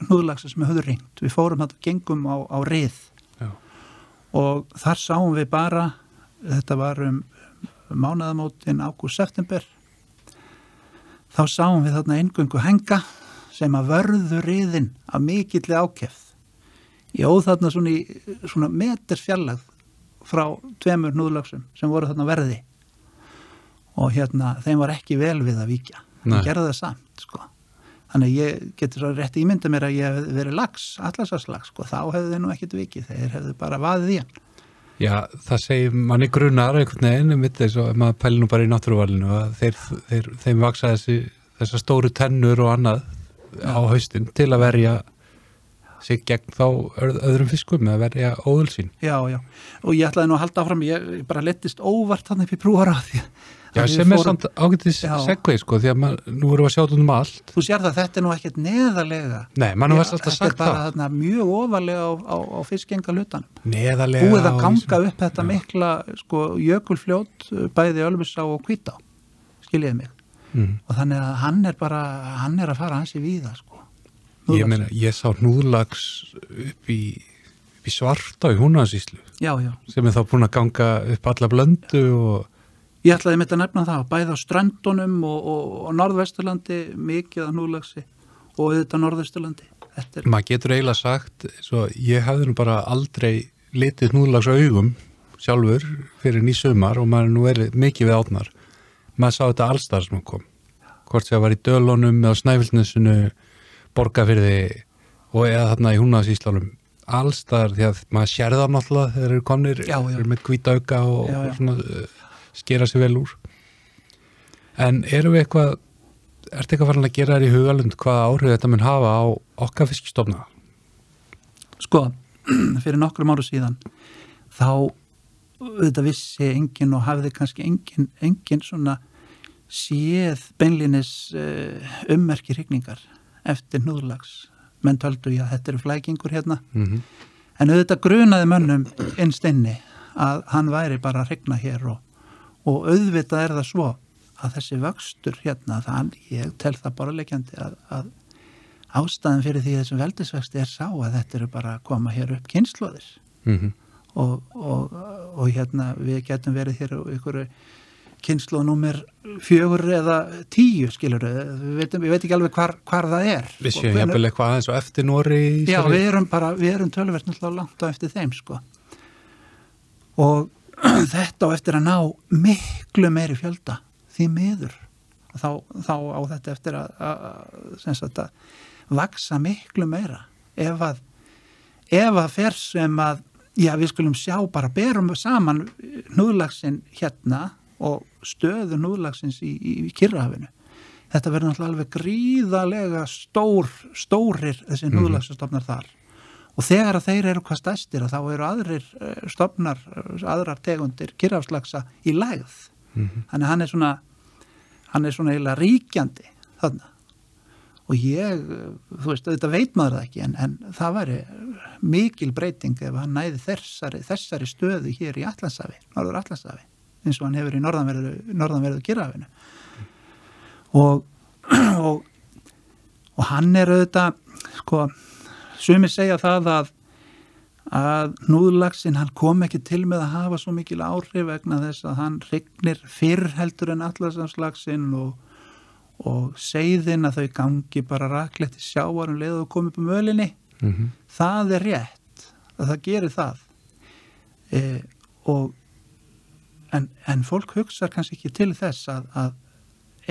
hnúðlagsa sem við höfum ringt við fórum þetta gengum á, á rið. Já, og þar sáum við bara þetta var um mánaðamótin ágúst-september þá sáum við þarna eingöngu henga sem að vörðu riðin af mikilli ákefð óð þarna svona, í, svona meters fjallag frá tveimur núðlagsum sem voru þarna verði. Og hérna þeim var ekki vel við að víkja. Nei. það gerði það samt sko. Þannig ég getur svo rétt ímynda mér að ég hef verið lags, allarsaslags sko, þá hefðu þeir nú ekkit vikið. Þeir hefðu bara vaðið í hann. Já, það segir manni grunar einhvern veginn um mitt eins og maður pæli nú bara í náttúruvalinu að þeir, þeir, þeim vaksa þessi, þessar stóru tennur og annað á haustin til að verja sig gegn þá öð- öðrum fiskum eða verja óðul sín. Já, já, og ég ætlaði nú að halda áfram, ég bara lettist óvart þannig upp í brúar á því Já, að sem er samt ágættis Já. segvei sko, því að maður, nú erum við að sjá þetta um allt. Þú sér það, þetta er nú ekkert neðarlega Nei, mann Já, var alltaf Þetta sagt er bara það. þarna, mjög ofalega á, á, á fiskenga hlutanum Neðarlega. Búið að ganga upp þetta Já. mikla sko, jökulfljót bæði Ölfusá og Hvítá skiljiði mig Mm. og þannig að hann er bara hann er að fara hansi víða sko. Ég Núðlax. meina, ég sá núðlags upp í, upp í svarta í húnaðsíslu Já, já, sem er þá búin að ganga upp alla blöndu og ég ætlaði mitt að nefna það bæði á ströndunum og, og, og norðvesturlandi mikið að núlagsi og auðvitað norðvesturlandi er, maður getur eiginlega sagt svo ég hefði nú bara aldrei litið núðlags augum sjálfur fyrir ný sumar og maður er nú verið mikið við átnar maður sá þetta allstar sem hann kom. Hvort sem það var í Dölunum eða Snæfellsnesinu Borgafyrði og eða þarna í húnaðsíslanum allstar því að maður sér það náttúrulega þegar þeir eru komnir Já, já. með hvita auka og, Já, og svona uh, skera sig vel úr. En eru við eitthvað ertu eitthvað farin að gera þér í hugalund hvaða áhrif þetta mun hafa á okkar fiskistofna sko, fyrir nokkrum áru síðan þá þetta vissi enginn og hafði kannski enginn engin svona séð beinlinis uh, ummerki hrygningar eftir núðlags. Menn töldu ég að þetta eru flækingur hérna. Mm -hmm. en auðvitað grunaði mönnum innst inni að hann væri bara að hrygna hér og, og auðvitað er það svo að þessi vöxtur hérna það, ég tel það bara leikjandi að, að ástæðan fyrir því þessum veldisvexti er sá að þetta eru bara að koma hér upp kynnslóðir Mm og, og, og hérna við getum verið hér á ykkur kynnslóð nummer fjögur eða tíu skilur við, veitum, við veit ekki alveg hvar, hvar það er. Við séum jafnvel eitthvað aðeins og eftir Nóri Já, við erum bara, við erum tölverst náttúrulega langt á eftir þeim sko. Og þetta á eftir að ná miklu meiri fjölda því miður. Þá, þá á þetta eftir að, að, að, að, að vaksa miklu meira. Ef að ef að fer sem að já við skulum sjá bara berum saman núðlagsinn hérna og stöðu núðlagsins í, í, í Kyrrahafinu. Þetta verður náttúrulega alveg gríðalega stór, stórir þessi Mhm. núðlagsstofnar þar. Og þegar að þeir eru hvað stæstir þá eru aðrir eh, stofnar eh, aðrar tegundir kyrrafslagsa í lægð. Mhm. þannig að hann er svona hann er svona eiginlega ríkjandi þarna. Og ég, eh, þú veist, þetta veit maður það ekki en, en það væri mikil breyting ef hann næði þessari, þessari stöðu hér í Allandsafi, Norður Allandsafi eins og hann hefur í norðanverðu, norðanverðu kyrrafinu og, og og hann er auðvitað sko, sumi segja það að að núðlagsin hann kom ekki til með að hafa svo mikil áhrif vegna þess að hann regnir fyrr heldur en allarsamslagsin og, og segðin að þau gangi bara rakletti sjáar um leið og komi upp um ölinni Mhm. það er rétt að það gerir það. E, og en, en fólk hugsa kannski ekki til þess að, að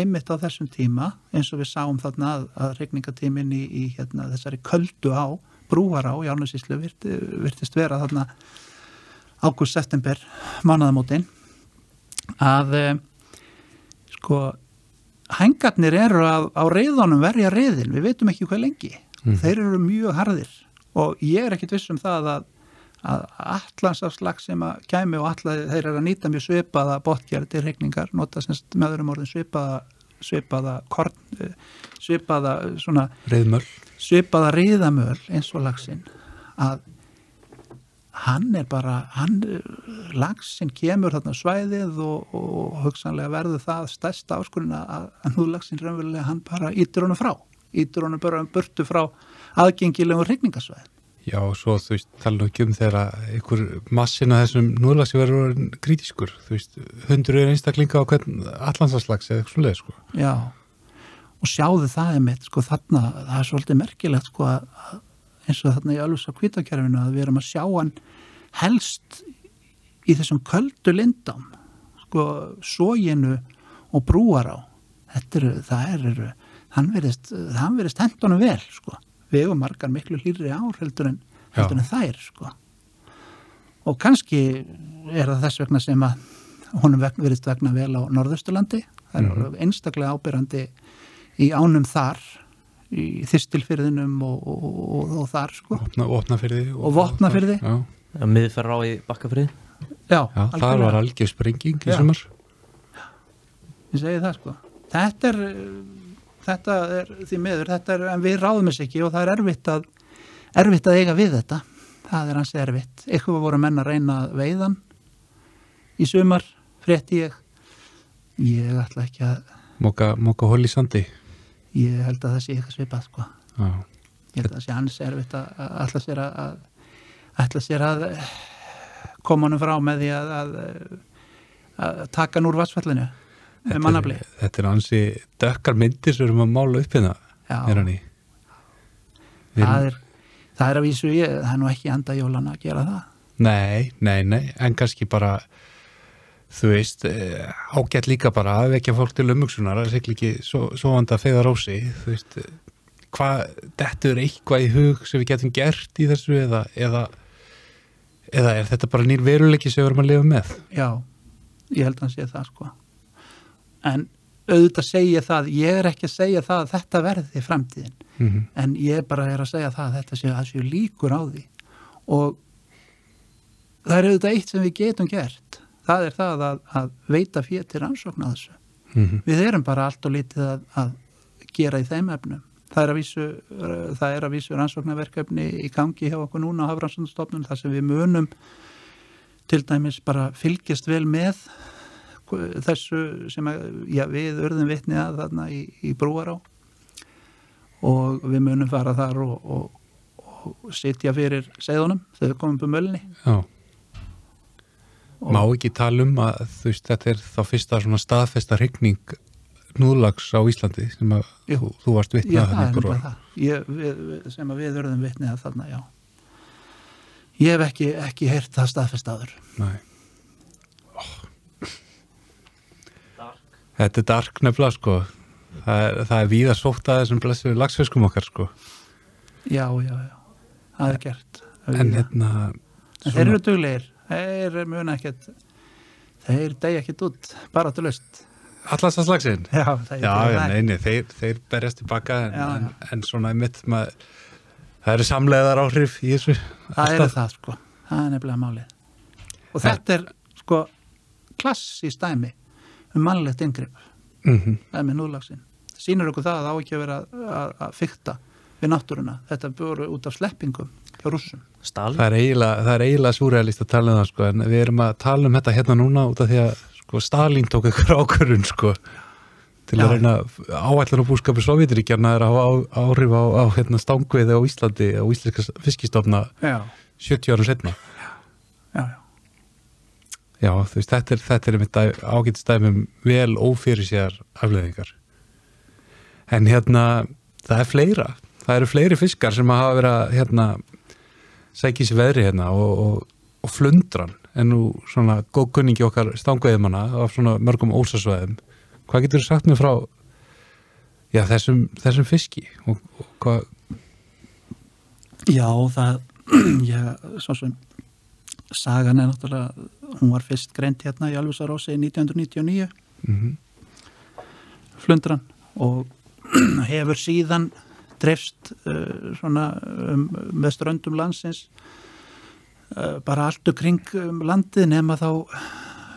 einmitt á þessum tíma eins og við sáum þarna að, að regningatímin í, í hérna, þessari köldu á brúar á í Árnusíslu virt, virtist vera þarna ágúst-september mánaðamótin að e, sko hengarnir eru að, á reyðunum verja reyðin, við veitum ekki hvað lengi. Mhm. þeir eru mjög harðir. Og ég er ekkit viss um það að að allansafslag sem að kæmi og alla þeir eru að nýta mjög svipaða botgerð til regningar, nota semst með öðrum orðin svipaða svipaða korn, eh, svipaða svona Reyðmöll svipaða riðamöl eins og lagsinn að hann er bara hann, lagsinn kemur þarna svæðið og, og hugsanlega verður það stærsta áskurinn að, að núlagsinn raunverulega hann bara ítur honum frá ítur honum bara um burtu frá aðgengilegum regningasvæðin Já, svo þú veist, tala nú ekki um þegar einhver massin að þessum núðlagsi verður orðinn krítiskur, þú veist, hundruður einstaklinga á hvern allansaslags eða eitthvað svoleið, sko. Já, og sjáðu það einmitt, sko þarna, það er svolítið merkilegt sko eins og þarna í alveg svo kvítakerfinu að við erum að sjá hann helst í þessum köldu lindám, sko sóginu og brúar á þetta eru, það eru hann verist, hann verist hendunum vel sko, margar miklu hlýri ár heldur en, heldur en þær sko. Og kannski er það þess vegna sem að honum verist vegna vel á Norðausturlandi. Það er Mhm. einstaklega ábyrrandi í ánum þar í þistilfyrðinum og, og, og, og þar sko. Opna, opna fyrir því Og Vopnafirði. já, miðferð á í bakkafrið já, já, það var algjör sprenging í sumar. Ég segi það sko. Þetta er, þetta er því miður, þetta er, en við ráðum þess ekki og það er erfitt að erfitt að eiga við þetta. Það er hansi erfitt, eitthvað voru menn að reyna veiðan í sumar, frétti ég. Ég ætla ekki að móka, móka hól í sandi? Ég held að það sé eitthvað svipað sko. Ég held að það sé hans erfitt að ætla sér að, ætla sér að eh, koma honum frá með því að, að, að taka hann úr vassfallinu með mannafli. er, þetta er ansi dökkar myndir sem við erum að mála upp hérna er það er, það er að vísu ég, það er nú ekki enda jólan að gera það. Nei, nei, nei, en kannski bara þú veist, eh, ágætt líka bara að vekja fólk til umhugsunar að segla ekki svo, svo vanda að feiða rósi þú veist, eh, hvað dettur eitthvað í hug sem við getum gert í þessu eða, eða eða er þetta bara nýr veruleiki sem við erum að lifa með? Já, ég held að hann sé það sko en auðvitað segja það, ég er ekki að segja það að þetta verði framtíðin. Mm -hmm. en ég bara er að segja það að þetta sé að séu líkur á því. Og það er auðvitað eitt sem við getum gert. Það er það að, að veita fyrir til rannsókn að þessu. Mhm. við erum bara allt og lítið að, að gera í þeim efnum. Það er að vísu, það er að vísu rannsóknarverkefni í gangi hjá okkur núna á Hafrannsóknarstofnun þar sem við munum til dæmis bara fylgjast vel með þessu sem að, já, við örðum vitni að þarna í, í brúará. Og við munum fara þar og, og, og sitja fyrir segðunum þegar komum på mölni. Já, má ekki tala um að þú veist, þetta er þá fyrsta svona staðfesta hrygning núðlags á Íslandi sem að Jú. þú, þú varst vitna Já, að það er bara það. Ég, við, sem að við örðum vitni að þarna, já. Ég hef ekki, ekki heyrt það staðfest áður. Nei. Þetta er dark nefnilega sko. Það er, það er víða sótt að þessum blessu lagsfiskum okkar sko. Já, já, já, það er gert. Það en hérna en þeir eru duglegir. Þeir mun ekkert þeir degi ekkert út, bara til löst allast að slagsinn já, Já, já, það nei, nei, þeir, þeir berjast tilbaka en, Já, en, en svona einmitt maður, það eru samleiðar áhrif í þessu. Það er það sko, það er nefnilega málið. Og þetta er sko klassísk dæmi um mannlegt inngrip. Mm -hmm. það er með núðlagsin sýnir okkur það að það á ekki að vera að, að, fykta við náttúruna. Þetta búið út af sleppingum hjá rússum. Stalin það er eiginlega, það er eiginlega súrealist að tala um það sko en við erum að tala um þetta hérna núna út af því að sko Stalin tók ykkur ákvörun sko til Já. að reyna áætlan og búskapu Sovjetiríkjarna er að hafa á, áhrif á, á hérna, stangveiði á Íslandi á íslenska fiskistofna já, 70 árum setna já, já Já, þú veist, þetta er, þetta er einmitt ágætstæmum vel ófyrir sér afleðingar. En hérna, það er fleira. Það eru fleiri fiskar sem hafa verið að hérna, sækja sér veðri hérna og, og, og flundran en nú svona góð kunningi okkar stangveiðumanna á svona mörgum ósasvæðum. Hvað getur þú sagt mér frá já, þessum, þessum fiski og hvað, Já, það, já, svo sem sagan er náttúrulega, hún var fyrst greint hérna í Alvisarósi 1999, mm flundran, og hefur síðan dreifst uh, svona um, með ströndum landsins uh, bara allt og kring um landið nema þá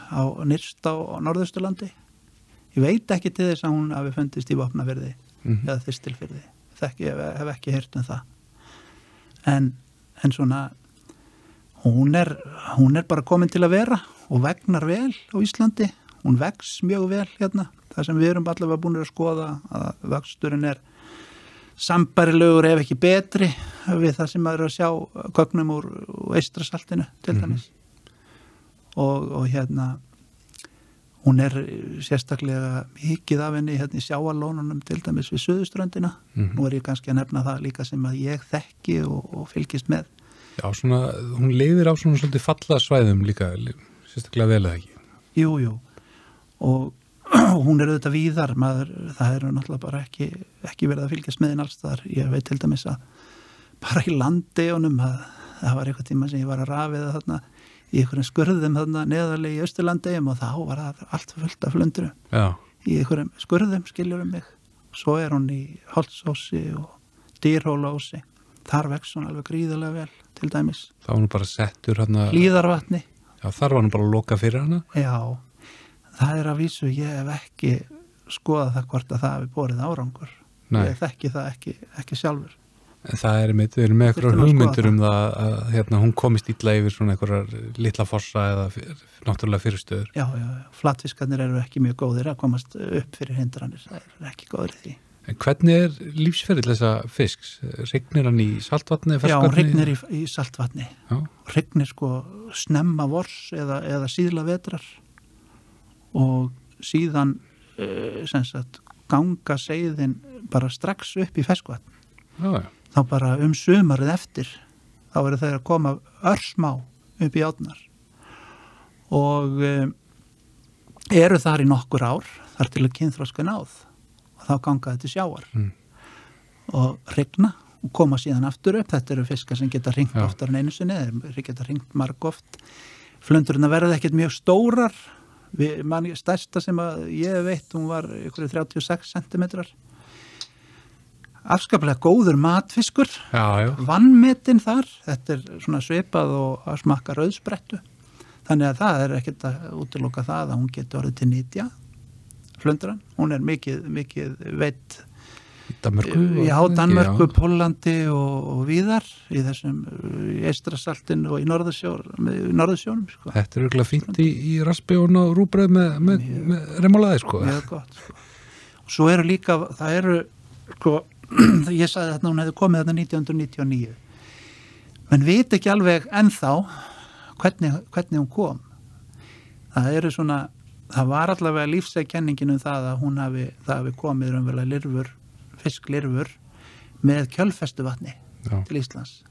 á nýrst á, á norðausturlandi. Ég veit ekki til þess að hún hafi fundist í vopnaverði mm eða þyrstilfyrði. Þekki, ég hef ekki heyrt um það. En, en svona, hún er, hún er bara komin til að vera og vegnar vel á Íslandi. Hún vex mjög vel hérna. Það sem við erum allavega búin að skoða að vexturinn er sambarilegur ef ekki betri við það sem maður er að sjá gögnum úr, eistrasaltinu til Mhm. dæmis. Og, og hérna, hún er sérstaklega mikið af henni hérna í sjáalónunum til dæmis við söðuströndina Mhm. nú er ég kannski að nefna það líka sem að ég þekki og, og fylgist með Já, svona, hún lifir á svona svolítið falla svæðum líka, sérstaklega vel eða ekki. jú, jú. Og hún er auðvitað víðar maður, það er náttúrulega bara ekki, ekki verið að fylgjast með henn alls þar ég veit til dæmis að bara í landeunum að það var eitthvað tíma sem ég var að rafiða þarna í einhverjum skurðum þarna neðarlega í Östurlandegjum og þá var það allt fullt af flundru Já, í einhverjum skurðum skiljur um mig. Svo er hún í Holtsósi og Dýrhólaósi þar vex hún alveg gríðarlega vel til dæmis þá var nú bara settur hann að, Líðarvatni, já, þar var nú bara loka fyrir hana. já það er að vísu, ég hef ekki skoðað það hvort að það hafi borið árangur Nei. ég þekki það ekki, ekki sjálfur En það er mitt, við erum með eitthvað hugmyndur það. um það að hérna, hún komist illa yfir svona einhverjar litla fossa eða fyr, náttúrulega fyrirstöður. já, já, já, flatfiskarnir eru ekki mjög góðir að komast upp fyrir hindranir það er ekki góðir því En hvernig er lífsferill þessa fisks? Regnir hann í saltvatni? já, hún regnir í, í saltvatni regnir sko snemma vors eða, eða síðla vetrar og síðan uh, sagt ganga seiðin bara strax upp í feskvatn já, já. þá bara um sumarið eftir þá eru þeir að koma örsmá upp í átnar og um, eru þar í nokkur ár þar til að kynþróska náð þá ganga þetta sjáar Mm. og regna og koma síðan aftur upp. Þetta eru fiskar sem geta ringt oftar en einu sinni þeir geta ringt marg oft flundurinn verða ekkert mjög stórar. Við, man, stærsta sem að ég veit hún var ykkur 36 cm afskaplega góður matfiskur. Já, já, vannmetin þar. Þetta er svona svipað og að smakka rauðsprettu. Þannig að það er ekkert að útiloka það að hún getur orðið til nýtja flundran, hún er mikið, mikið veitt í Danmörku. Já, var það ekki? Danmörku, Já. Pólandi og, og víðar í þessum Eistrasaltin og í Norðursjónum sko. Þetta er auðvitað fínt í, í raspi og ná rúbröð með, með, með remolaði, sko. mjög gott sko. og svo eru líka, það eru sko, ég sagði þetta hún hefði komið þetta 1999 menn veit ekki alveg ennþá hvernig, hvernig hún kom það eru svona það var allavega lífsegkenningin um það að hún hafi, hafi komið raunverulega lirfur, fisklirfur með kjölfestu vatni Já, til Íslands.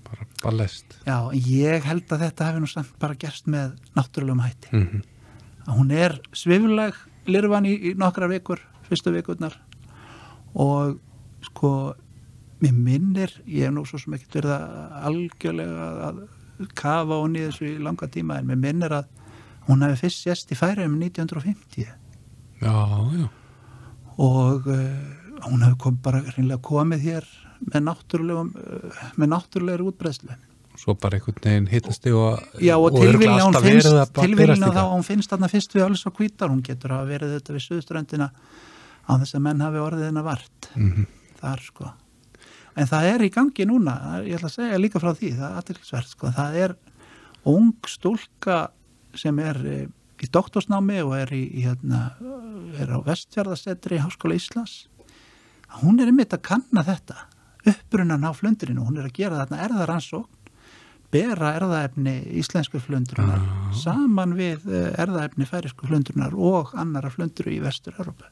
Já, ég held að þetta hefði nú samt bara gerst með náttúrulegum hætti. Mm Að hún er svifleg lirfan í, í nokkra vikur, fyrstu vikurnar og sko mér minnir, ég hef nú svo sem ekkert verið að algjörlega að kafa í þessu í langa tíma en mér minnir að hún hefði fyrst sérst í færiðum 1950 Já, já. og uh, hún hefði kom, bara reynilega komið hér með náttúrulegum uh, með náttúrulegur útbreðslu Svo bara einhvern veginn hittast þig og... Já og, örugglega tilvílina hún finnst, tilvílina þá hún finnst þarna fyrst við alls og kvítar, hún getur að verið þetta við suðuströndina á þess að menn hafi orðið hennar vart. Mhm. þar sko. En það er í gangi núna, ég ætla að segja líka frá því, það er aðtilsvert sko, það er ung stúlka sem er eh, í doktorsnámi og er í, hérna, er á vestfjörðasetri í Háskóla Íslands. Hún er einmitt að kanna þetta, uppbrunnan á flundurinu, hún er að gera þarna erðaransókn bera erðaefni íslensku flundrunar saman við eh, erðaefni færisku flundrunar og annara flundru í vestur-Európa.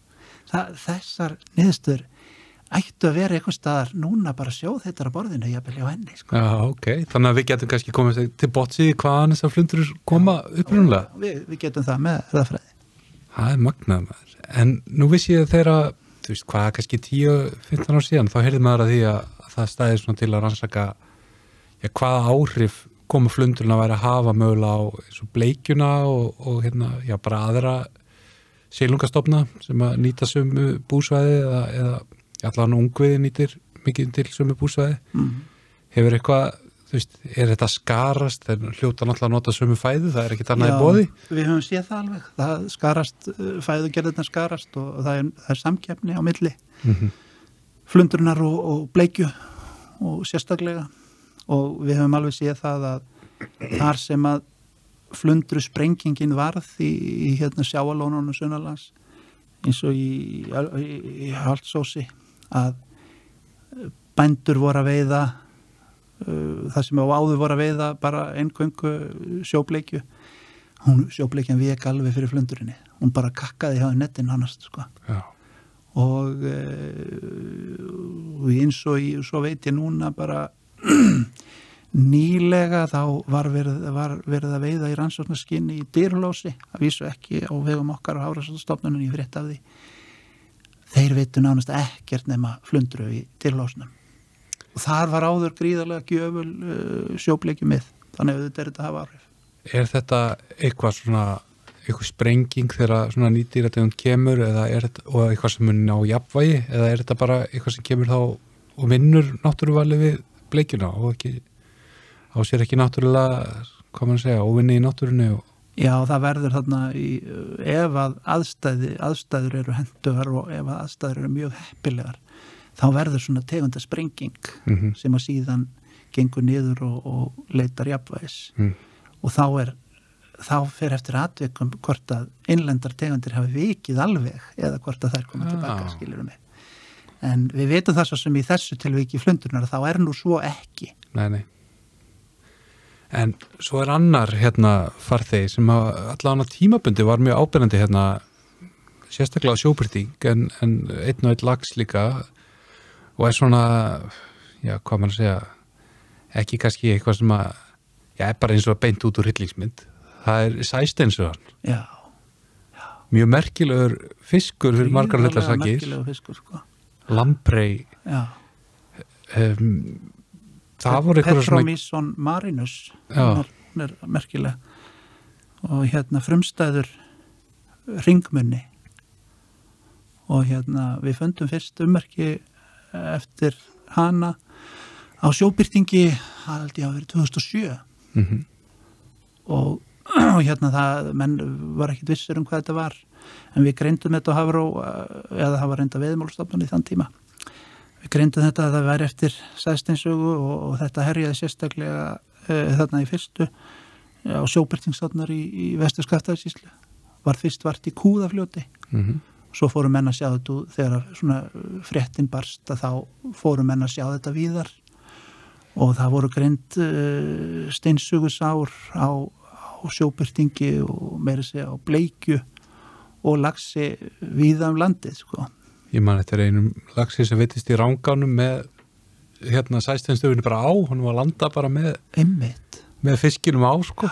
Þessar niðurstur ættu að vera eitthvað staðar núna bara sjóð þetta á borðinu jafnvel hjá henni. Sko. Já, ok. Þannig að við getum kannski komið til botsi hvaðan þessar flundur koma upprunlega. Við, við getum það með erðafræði. Það er magnað maður. En nú vissi ég þegar, þú veist, hvað, kannski 10-15 ár síðan, þá heyrði maður að því að það stæði svona til að rannsaka já, hvaða áhrif koma flundurinn að væri að hafa mögulega á bleikjuna og, og hérna, já, bara aðra sílungastofna sem að nýta sömu búsvæði eða, eða allan ungviði nýtir mikið til sömu búsvæði. Mm. Hefur eitthvað, þú veist, er þetta skarast, þeir hljóta náttúrulega að nota sömu fæðu, það er ekkit annað í bóði? Við höfum séð það alveg. Það skarast, fæðugerðirna skarast og það er, það er samkeppni á milli Mm flundurinnar og, og bleikju og sérstaklega og við höfum alveg séð það að þar sem að flundru sprengingin varð í, í hérna sjáalónunum sunnalans eins og í, í, í haldsósi að bændur voru að veiða uh, það sem á áður voru að veiða bara einkvöngu sjóbleikju. Hún sjóbleikjan vek alveg fyrir flundurinni hún bara kakkaði hjá nettin annars sko. Og, uh, eins og svo veit ég núna bara nýlega þá var verið, var verið að veiða í rannsóknarskinni í dyrlósi, að vísu ekki á vegum okkar á Hárastofnunum í frétt af því þeir veitu nánast ekkert nema flundru í dyrlósnum og þar var áður gríðarlega gjöful uh, sjóbleikju mið þannig að þetta er þetta að hafa áhrif. Er þetta eitthvað svona eitthvað sprenging þegar nýtýrategund kemur er og eitthvað sem mun á jafnvægi eða er þetta bara eitthvað sem kemur þá og vinnur náttúruvalið við bleikjuna og ekki á sér ekki náttúrulega, hvað maður segja, óvinni í náttúrunni og Já, það verður þarna í, ef að aðstæði, aðstæður eru hendugar og ef að aðstæður eru mjög heppilegar þá verður svona tegunda sprenging Mhm. sem að síðan gengur niður og, og leitar jafnvægis Mm. og þá er þá fer eftir atvikum hvort að innlendar tegundir hafi vikið alveg eða hvort að þær koma Já. tilbaka skilurum mig en við veitum það svo sem í þessu tilviki flundurnar þá er nú svo ekki Nei, nei. En svo er annar hérna farþegi sem á tímabundi var mjög ábyrjandi hérna sérstaklega á sjóbyrting en, en einn og einn lags líka. Og er svona já, hvað maður að segja ekki kannski eitthvað sem að já, er bara eins og beint út úr hillingsmynd það er sæsteinsugan Já, mjög merkilegur fiskur fyrir margar hlutar gríðarlega sakir. merkilegur fiskur sko. Lamprei um, það voru eitthvað svona Petromyson marinus er, er merkileg. Og hérna frumstæður ringmunni og hérna við fundum fyrst ummerki eftir hana á sjóbyrtingi ég að verið 2007 mm og, og hérna það menn var ekkit vissur um hvað þetta var. En við greindum þetta á Hafró eh, eða það var reynda veðmálstofnun í þann tíma við greindum þetta að það væri eftir sæsteinsögu og, og þetta herjaði sérstaklega e, þarna í fyrstu eh, á sjóbyrtingsstofnar í, í vestu skaftæðsíslu var fyrst vart í kúðafljóti -hmm. svo fóru menn að sjá þetta þegar svona fréttin barst að þá fóru menn að sjá þetta víðar og það voru greint uh, steinsugusár á, á sjóbyrtingi og meira segja á bleikju og lagsi víða um landið sko. Ég man eftir einum lagsi sem veitist í rángánum með hérna sæstenstöfunni bara á, hann var að landa bara með, einmitt, með fiskinum á sko.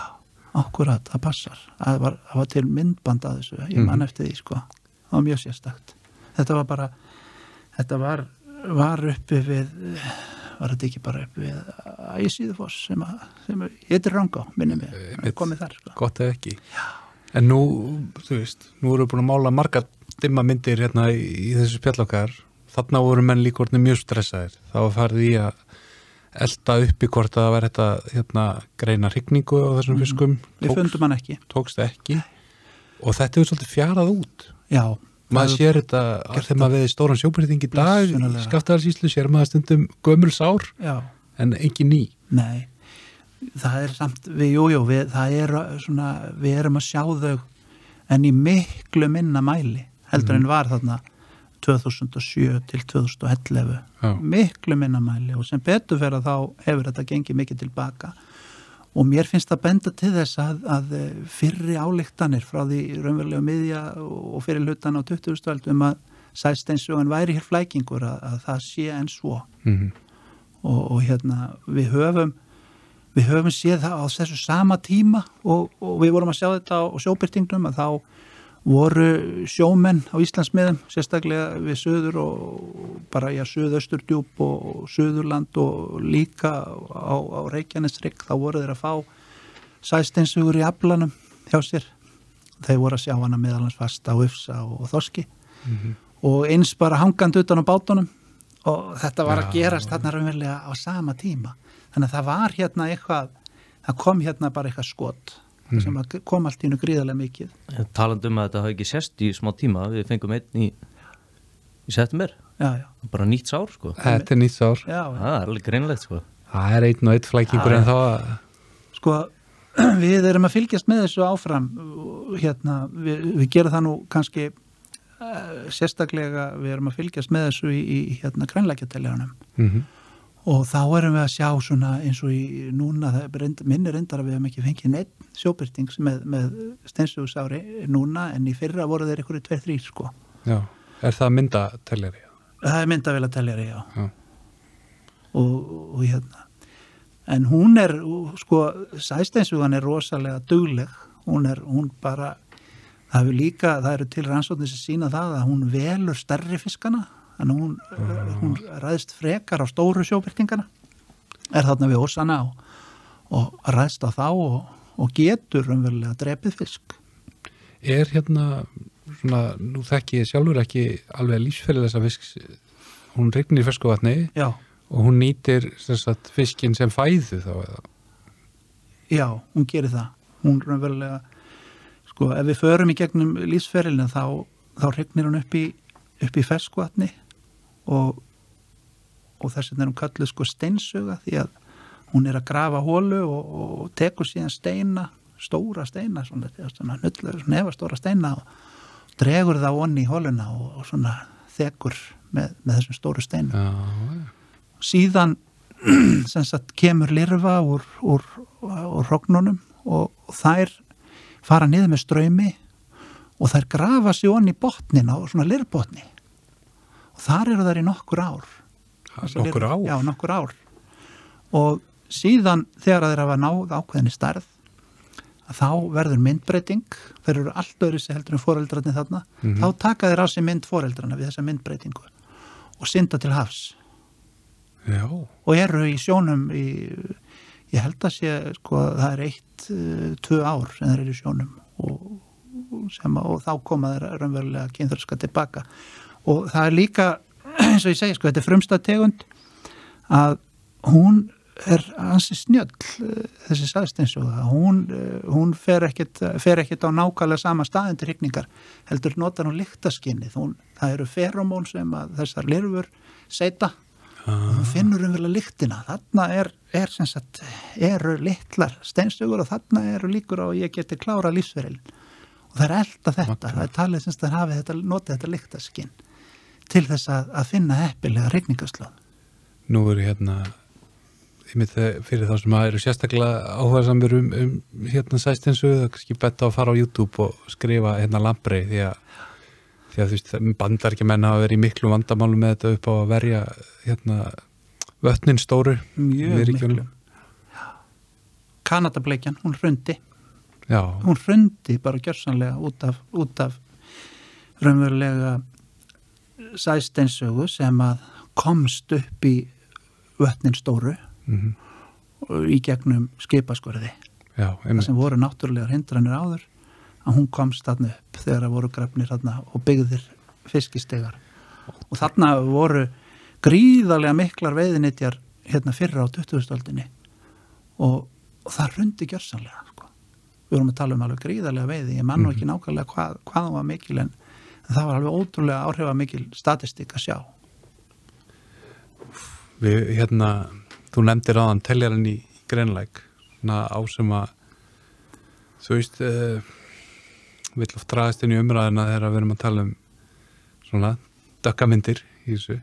akkurat, það passar það var, það var til myndband að þessu ég man Mhm. eftir því sko, það var mjög sérstakt þetta var bara þetta var, var uppi við var þetta ekki bara uppi við Æsíðufoss sem, að- sem heitir Rangá, minni mig, Einmitt. komið þar sko. Gott ef ekki. En nú, þú veist, nú erum við búin að mála margar dimma myndir hérna í, þessu spjallokkar. Þarna voru menn líka orðin mjög stressaðir. Var farið í að elda upp í hvort að það var þetta hérna, greina hrygningu á þessum fiskum. við fundum hann ekki Tókst ekki. Og þetta er svolítið fjarað út. já, maður sér þetta þegar maður veði stóran sjóbyrting í dag í skaftaðarsýslu sér maður stundum gömul sár já, en ekki ný nei það er samt, við, jú, jú, við, er svona, við erum að sjá þau en í miklu minna mæli heldur en var þarna 2007 til 2011 Já. miklu minna mæli og sem betur fyrir að þá hefur þetta gengið mikið tilbaka og mér finnst það benda til þess að, að fyrri álíktanir frá því raunverulega miðja og fyrir hlutan á 20. stöld um að sæsteinsugan væri hér flækingur að, að það sé en svo mm og, og hérna við höfum við höfum séð það á þessu sama tíma og, og við vorum að sjá þetta á sjóbyrtingnum að þá voru sjómenn á Íslandsmiðum sérstaklega við söður og bara í að söðausturdjúp og söðurland og líka á, á Reykjanesrygg þá voru þeir að fá sæsteinsugur í aflanum hjá sér. Þeir voru að sjá hana meðalans fast á Ufsa og, og Þorski. Og eins bara hangandi utan á bátunum. Og þetta var að Já. gerast þarna raunverulega á sama tíma. Þannig að það var hérna eitthvað það kom hérna bara eitthvað skot Mhm. sem kom allt í nú gríðarlega mikið. Talandi um að þetta hafi ekki sérst í smá tíma Við fengum einn í, í september. Já, já, Bara nýtt sár sko. Þetta er nýtt sár. Já, já. Það er alveg greinlegt sko. Það er einn og einn flækingur en þá að sko við erum að fylgjast með þessu áfram hérna, við, við gerum það nú kannski uh, sérstaklega við erum að fylgjast með þessu í, í hérna grænlækjateljarnum mm og þá erum við að sjá svona eins og í núna, reynd, minni reyndar að við hefum ekki fengið neitt sjóbyrtings með, með steinsugusári núna en í fyrra voru þeir ykkur tveir þrýr sko. Já, er það myndateljari? Það er teljari, já. Já. Og, og hérna. En hún er, sko, sæsteinsugan er rosalega dugleg. Hún er, hún bara, það hefur líka, það eru til rannsóknir sem sína það að hún velur stærri fiskana. Þannig hún, hún ræðist frekar á stóru sjóbyrtingana. Er þarna við ósana og, og ræðist á þá og, og getur umverulega drepið fisk. Er hérna, svona, nú þekki ég sjálfur ekki alveg lífsferðið þessa fisks, hún regnir í fersku vatni Já, og hún nýtir sagt, fiskin sem fæðu þá eða. já, hún gerir það. Hún umverulega, sko, ef við förum í gegnum lífsferilinu þá, þá regnir hún upp í, upp í ferskvatni og, og þess vegna er hún kalluð sko steinsuga því að hún er að grafa hólu og, og tekur síðan steina, stóra steina, svona, svona nullu, nefastóra steina og dregur það onni í hóluna og, og svona þekur með, með þessum stóru steinu. Já, Síðan sagt kemur lirfa úr, úr, úr hrognunum og, þær fara niður með ströymi og þær grafa sig onni í botnin á svona lirbotni og þar eru þær í nokkur ár. Þessar nokkur ár? Já, nokkur ár. Og síðan þegar þeir hafa náð ákveðinni stærð að þá verður myndbreyting þeir eru allt öðru sér heldur en foreldrarnir þarna þá taka þeir á sig mynd foreldrarna við þessa myndbreytingu og synda til hafs Já, og eru í sjónum í, ég held að sé sko það er eitt, uh, tvö ár sem þeir eru í sjónum og, sem, og þá koma þeir raunverulega kynþörska tilbaka og það er líka eins og ég segi sko þetta er frumstað tegund að hún er ansi snjöll eh, þessi saðsteinsuga hún, eh, hún fer ekkit á nákvæmlega sama staðin til hrygningar heldur notar hún lyktaskinnið það eru feromón sem að þessar lirfur seita og hún finnur umverulega lyktina. Þarna er, er sem sagt eru litlar steinsugur og þarna eru líkur á að ég geti klára lífsveril og það er elda þetta. Magnað. það er talið sem sagt að hafi þetta notið þetta lyktaskinn til þess að, að finna heppilega hrygningaslóð nú eru hérna einmitt þegar- fyrir þá sem að eru sérstaklega áhugaðsamur um, um hérna sæstinsu, það er kannski betta að fara á YouTube og skrifa hérna lambrei því að því að þú veist, bandar ekki menna að vera í miklu vandamálu með þetta upp á að verja hérna vötnin stóru mjög miklu Kanadableikjan, hún hrundi. Já, hún hrundi bara gjörsanlega út af, út af raunverulega sæsteinsögu sem að komst upp í vötnin stóru mm og í gegnum skipaskurði. Já, það sem voru náttúrulega hindranir áður að hún komst þarna upp þegar það voru grafnir þarna og byggðir fiskistegar. Og þarna voru gríðarlega miklar veiðinitjar hérna fyrra á 2000-öldinni og, og það rundi gjörsanlega sko. við vorum að tala um alveg gríðarlega veiði ég mann nú ekki nákvæmlega hvað, hvað var mikil en, en það var alveg ótrúlega áhrifa mikil statistik að sjá. Við, hérna, þú nefndir aðan teljaran í greinleik á sem að þú veist uh, vill oft draðast inn í umræðina þegar við erum að tala um svona dökkamyndir í þessu.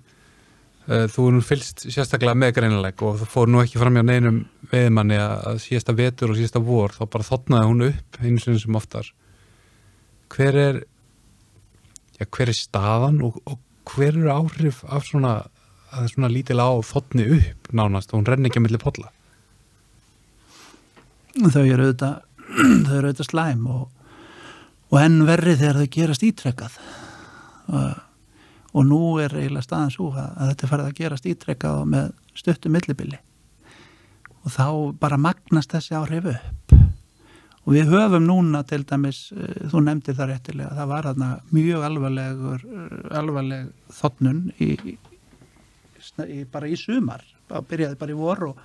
Uh, þú er nú fylst sérstaklega með greinleik og það fór nú ekki fram hjá neinum veðmanni að, síðasta vetur og síðasta vor þá bara þotnaði hún upp einu sinni sem oftar. Hver er já, hver er staðan og, og hver eru áhrif af svona svona lítil á þotni upp nánast og hún renni ekki að milli polla? Þau eru auðvitað þau eru auðvitað slæm og, og enn verri þegar þau gerast ítrekkað og, og nú er eiginlega staðan svo að, þetta farið að gerast ítrekkað með stuttu millibili. Og þá bara magnast þessi áhrif upp og við höfum núna til dæmis, eh, þú nefndir það réttilega það var þarna mjög alvarlegur eh, alvarleg þotnun í, í, bara í sumar, það byrjaði bara í vor og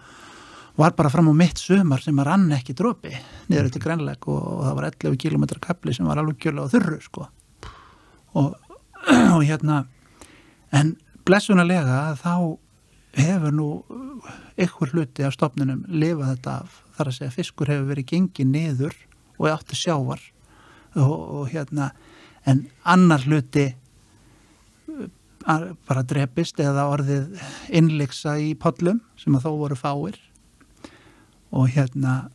var bara fram á mitt sumar sem að rann ekki dropi niður eftir grænleik og, og það var 11 km kapli sem var alveg kjölu á þurru sko. og, og hérna en blessunarlega þá hefur nú ykkur hluti af stopnunum lifað þetta af þar að segja fiskur hefur verið gengið niður og átti sjávar. Og, og hérna en annar hluti uh, bara drepist eða orðið innleiksa í pollum sem að þó voru fáir. Og hérna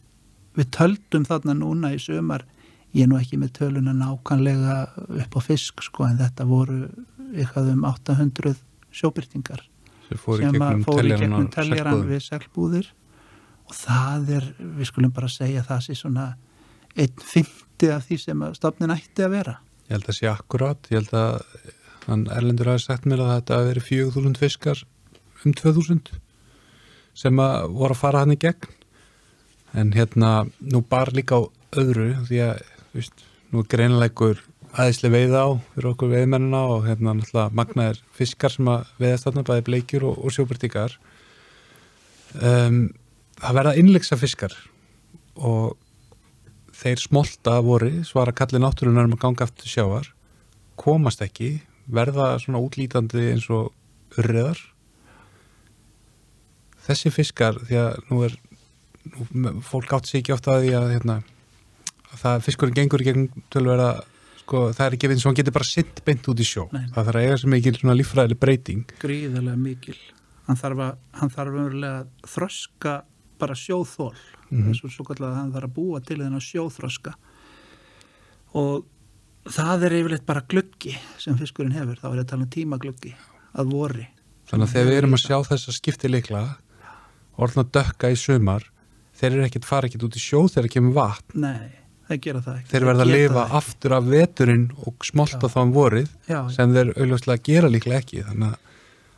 við töldum þarna núna í sömar ég er nú ekki með töluna nákanlega upp á fisk sko en þetta voru eitthvað um 800 sjóbyrtingar sem fór í sem að gegnum teljaran við seglbúðir og það er, við skulum bara segja það sé svona einn fymti af því sem að stofnin ætti að vera. Ég held að sé akkurát, ég held að hann Erlendur hafi sagt mér að þetta hafi verið 4000 fiskar um 2000 sem að voru að fara hann í gegn. En hérna nú bara líka á öðru því að veist, nú er greinleikur aðeinslega veiða á fyrir okkur veiðmennina og hérna náttúrulega magnaðir fiskar sem að veiðast þarna bæði bleikjur og, og sjópartíkar um, það verða innleiksa fiskar. Og þeir smolta voru svara kalli náttúrunar um að ganga aftur sjávar komast ekki verða svona útlítandi eins og urriðar. Þessi fiskar því að nú er nú, fólk átt sér ekki ofta að því að hérna, að það fiskurinn gengur í gegnum tölverða sko, það er ekki eins og hann getur bara sitt beint út í sjó. Nei. það þarf að eiga sem ekki svona líffræðileg breyting. Gríðarlega mikil. Hann þarf að, hann þarf að þroska bara sjóþól eins og svo kallar hann þarf að búa til þennan sjóþroska. Og það er yfirleitt bara gluggi sem fiskurinn hefur, þá er að tala um tímagluggi að vori. Þannig að þegar við erum að sjá þess að skipti líkla orðna dökka í sumar þeir eru ekkert fara ekkert út í sjó þegar kemur vatn. Nei, þeir gera það ekki. Þeir verða að lifa aftur af veturinn og smolta þá um vorið já, sem þeir auðvitað gera líklega ekki. Þannig að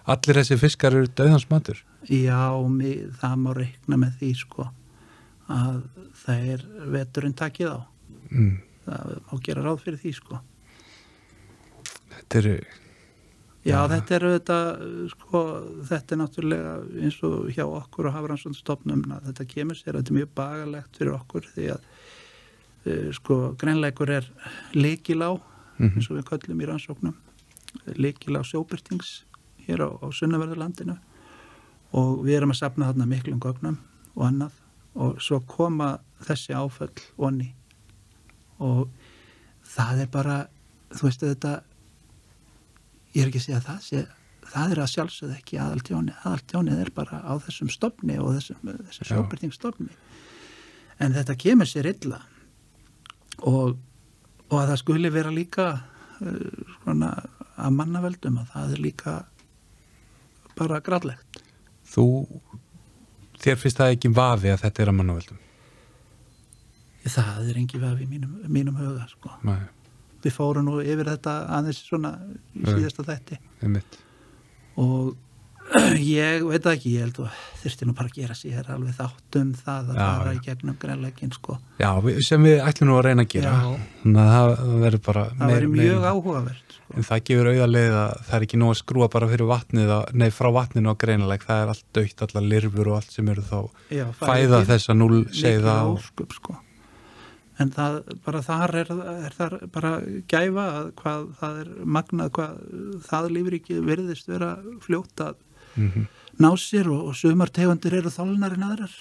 allir þessi fiskar eru döðans matur já mi- það má reikna með því sko að það er veturinn takið á mm. það má gera ráð fyrir því sko þetta eru Já, Já. þetta er þetta, sko, þetta er náttúrulega eins og hjá okkur og Hafranssonstofnum að þetta kemur sér, þetta er mjög bagalegt fyrir okkur því að uh, sko, greinleikur er leikilá Mhm. eins og við köllum í rannsóknum leikilá sjóbyrtings hér á, á sunnaverðurlandinu og við erum að sapna þarna miklum gögnum og annað. Og svo koma þessi áföll onni. Og það er bara, þú veist þetta ég er ekki að segja að það sé það er að sjálfsögð ekki aðaltjóni aðaltjónið er bara á þessum stofni og þessum, þessum sjóbyrtingsstofni en þetta kemur sér illa. Og, og að það skuli vera líka uh, svona að mannaveldum að það er líka bara gradlegt þú þér finnst það ekki vafi að þetta er að mannaveldum það er engi vafi í mínum, mínum huga sko. Nei, við fórum nú yfir þetta aðeins svona í síðasta þætti einmitt. og ég veit það ekki, ég held að þurfti nú bara að gera sér alveg þátt um það að fara í gegnum greinleikin sko. Já, sem við ætlum nú að reyna að gera Já. þannig að það, það verður bara það meira. mjög áhugavert sko. En það gefur auða leið að það er ekki nóg að skrúa bara fyrir vatnið, á- nei frá vatninu á greinileg, það er allt dögt, allar lirfur og allt sem eru þá Já, fæða þessa núl segða og ósköp sko. en það, bara þar er, er þar bara gæfa að hvað það er magnað hvað það lífriki virðist vera fljótt að mm ná sér og, og sumar tegundir eru þólnar en aðrar.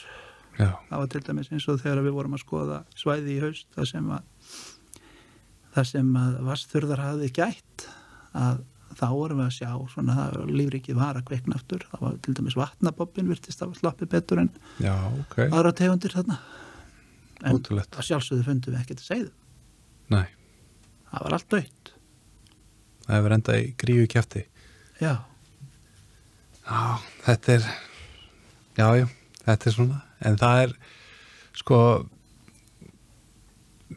Já, það var til dæmis eins og þegar við vorum að skoða svæði í haust það sem að það sem að vasþurðar hafði gætt að þá vorum við að sjá svona að lífrikið var að kveikna aftur. Það var til dæmis vatnabobbin virtist að slappi betur en já, ok. aðra tegundir þarna. En Ótrúlegt. að sjálfsögðu fundum við ekkert að segja. Nei, það var allt dött það hefur enda í gríu kjæfti já, Já, þetta er já, já, þetta er svona. En það er sko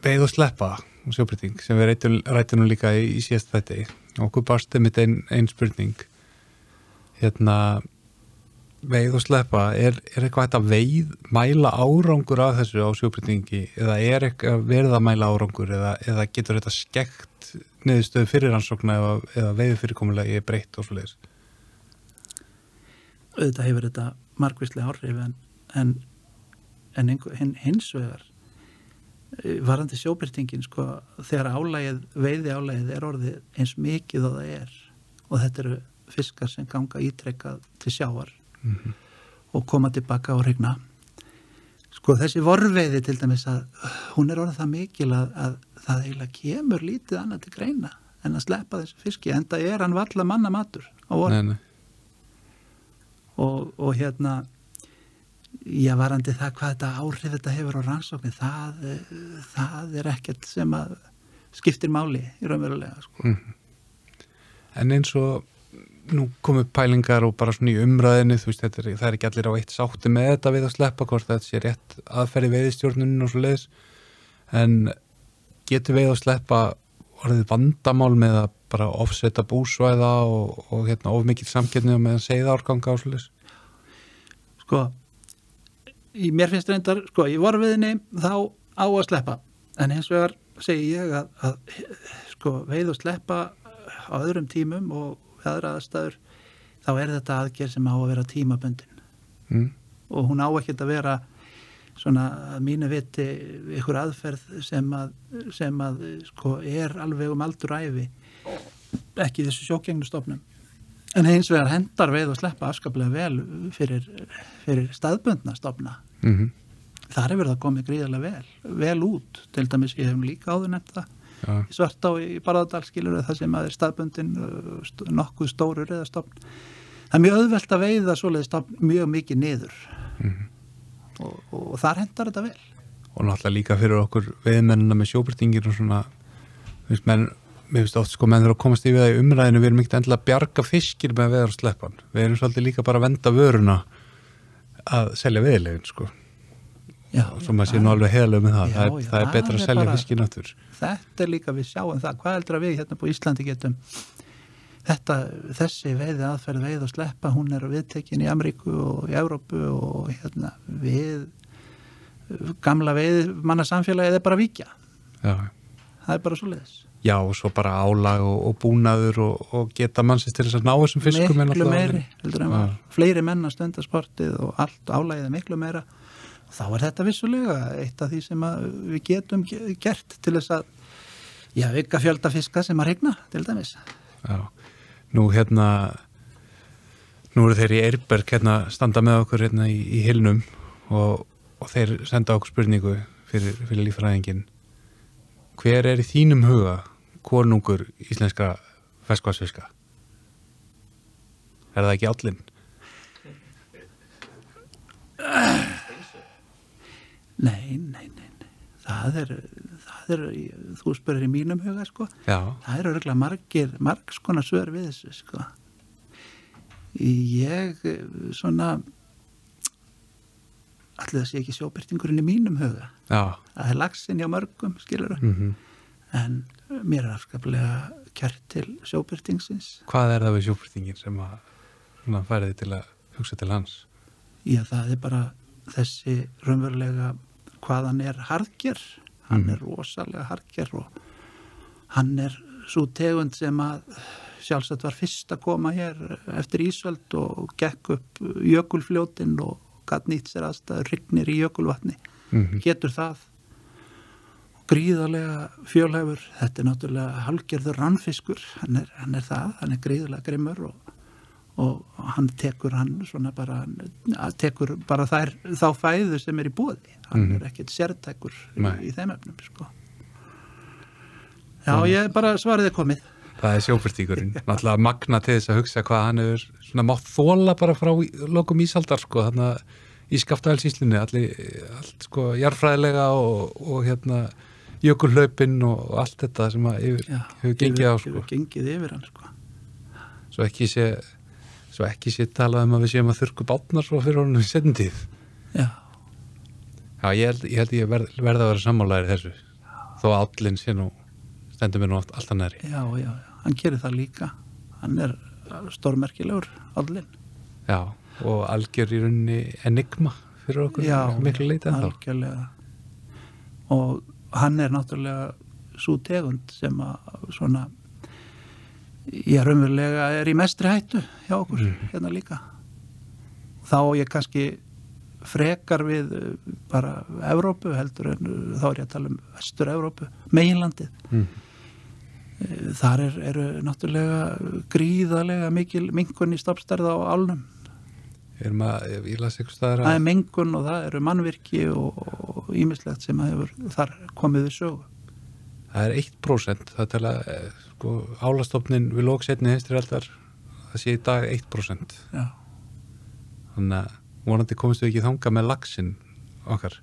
veið og sleppa og sjóbryting sem við rættum, nú líka í, í síðast þetta okkur barst einmitt ein, ein spurning. Hérna veið og sleppa er, er eitthvað hægt að veið mæla árangur af þessu á sjóbrytingi eða er eitthvað verið að mæla árangur? Eða, eða getur þetta skekt niðurstöðu fyrir rannsókna eða, eða veiðu fyrirkomulega er breytt og svo leiðis auðvitað hefur þetta margvíslega áhrif en, en, en hins vegar varandi sjóbyrtingin sko, þegar álægið, veiði álægið er orðið eins mikið og það er og þetta eru fiskar sem ganga ítrekkað til sjávar Mhm. og koma tilbaka á hrigna sko þessi vorveiði til dæmis að hún er orðið það mikil að, að það eiginlega kemur lítið annað til greina en að sleppa þessu fiski en það er hann valla manna matur á nei. og, og hérna já varandi það hvað þetta áhrif þetta hefur á rannsóknin það, eh, það er ekkert sem að skiptir máli í raunverulega sko. En eins og nú komu pælingar og bara svona í umræðinu, þú veist, þetta er, það er ekki allir á eitt sátti með þetta við að sleppa hvort þetta sé rétt aðferði veiðistjórnunum og svo leiðis. En getur veið að sleppa orðið vandamál með að bara ofsetta búsvæða og, og hérna, of mikið samketni og meðan segða árganga og svo leiðis? sko mér finnst reyndar, sko, í vorfiðinni þá á að sleppa. En hins vegar segi ég að, að sko, veið og sleppa á öðrum tímum og aðra aðstæður þá er þetta aðgerð sem á að vera tímaböndin mm. og hún á ekkert að vera svona að mínu viti ykkur aðferð sem að, sem að sko, er alveg um aldur æfi ekki þessu sjókjengnustofnum en hins vegar hendar veið og sleppa afskaplega vel fyrir, fyrir staðbundna stofna Mm þar hefur það komið gríðarlega vel, vel út. Til dæmis ég hef líka áður nefnt það. Já, í Svartá í Barðardal skilur það sem að er staðbundin uh, st- nokkuð stórur eða stofn það er mjög auðvelt að veiða svoleiði stofn mjög mikið niður. Og, og, og þar hendar þetta vel. Og náttúrulega líka fyrir okkur veiðmennina með sjóbyrtingir og svona veist, menn, mér finnst oft sko menn eru að komast yfir það í umræðinu, við erum ekkert endilega að bjarga fiskir með að veða og sleppan við erum svolítið líka bara að venda vöruna að selja veiðlegin sko. Svo maður sé nú alveg heðalega með það. Já, það, er, já, það er betra að selja bara- fiskir náttúr þetta er líka við sjáum það. Hvað heldur að við hérna på Íslandi getum? Þetta, þessi veiði aðferð veið og sleppa, hún er viðtekin í Ameríku og í Evrópu og hérna við gamla veið manna samfélagið er bara að víkja. Já. það er bara svo leiðis já, og svo bara álag og, og búnaður og, og geta mannsins til þess að ná þessum fiskum miklu meiri heldur en var. Fleiri menn að stunda sportið og allt álægið er miklu meira. Þá er þetta vissulega eitt af því sem við getum ge- gert til þess að já, vika fjölda fiska sem að regna til dæmis. Já, nú hérna nú eru þeir í Eirberg hérna standa með okkur hérna í, í hilnum og, og þeir senda okkur spurningu fyrir, fyrir lífræðingin hver er í þínum huga konungur íslenska ferskvarsfiska? Er það ekki allinn? nei, nei, nei, nei. Það, er, það er þú spyrir í mínum huga sko. Já, það eru örgulega margir margs konar svör við þessu sko. Ég svona allir það sé ekki sjóbyrtingurinn í mínum huga. Já, það er lagsin hjá mörgum skilur mm en mér er afskaplega kjart til sjóbyrtingsins hvað er það við sjófyrtingin sem að svona, færi þið til að hugsa til hans? já það er bara þessi raunverulega hvað hann er harðger hann Mhm. er rosalega harðger og hann er svo tegund sem að sjálfsagt var fyrst að koma hér eftir Ísveld og gekk upp jökulfljótin og gatt nýtt sér aðstæður rignir í jökulvatni Mm getur það gríðarlega fjölhefur þetta er náttúrulega halgerður rannfiskur. Hann er, hann er það, hann er gríðarlega grimmur og, og hann tekur hann svona bara hann tekur bara þær, þá fæðu sem er í búði hann Mhm. er ekkert sértækur í, í þeim efnum sko. já, ég bara svariði komið. Það er sjófyrtingurinn, náttúrulega magna til þess að hugsa hvað hann er svona mátt þóla bara frá í- lokum ísaldar sko, þarna í skaftafælsíslunni allir, allt sko, jarfræðilega og, og hérna jökulhlaupin og, allt þetta sem yfir, já, hefur gengið á sko. hefur gengið yfir hann sko. svo ekki sé svo ekki sé talað um að við séum að þurrku bátnar svo fyrir honum í tíð. Já, Já, ég held ég, held ég verð, verð að vera sammálaðir þessu. Þó að állinn sé nú stendur mér nú allt, alltaf næri já, já, já, hann gerir það líka. Hann er stórmerkilegur allin Já, og algjör í rauninni enigma fyrir okkur já, miklu þá algjörlega. Og hann er náttúrulega svo tegund sem að svona ég raunverulega er í mestri hættu hjá okkur Mhm. hérna líka þá ég kannski frekar við uh, bara Evrópu heldur en uh, þá er ég að tala um vestur Evrópu, meginlandið mm. Eh, þar er, eru náttúrulega gríðarlega mikil mingun í stafstærð á álnum Erum að, ég las eitthvað staðar það er að mengun og það eru mannvirki og ímislegt sem hefur þar komið við sögu. það er 1% það tala, eh, sko, álastofnin við lóksetni hinstir eldar það sé í dag 1% Já, þannig að vonandi komist við ekki þanga með laxin okkar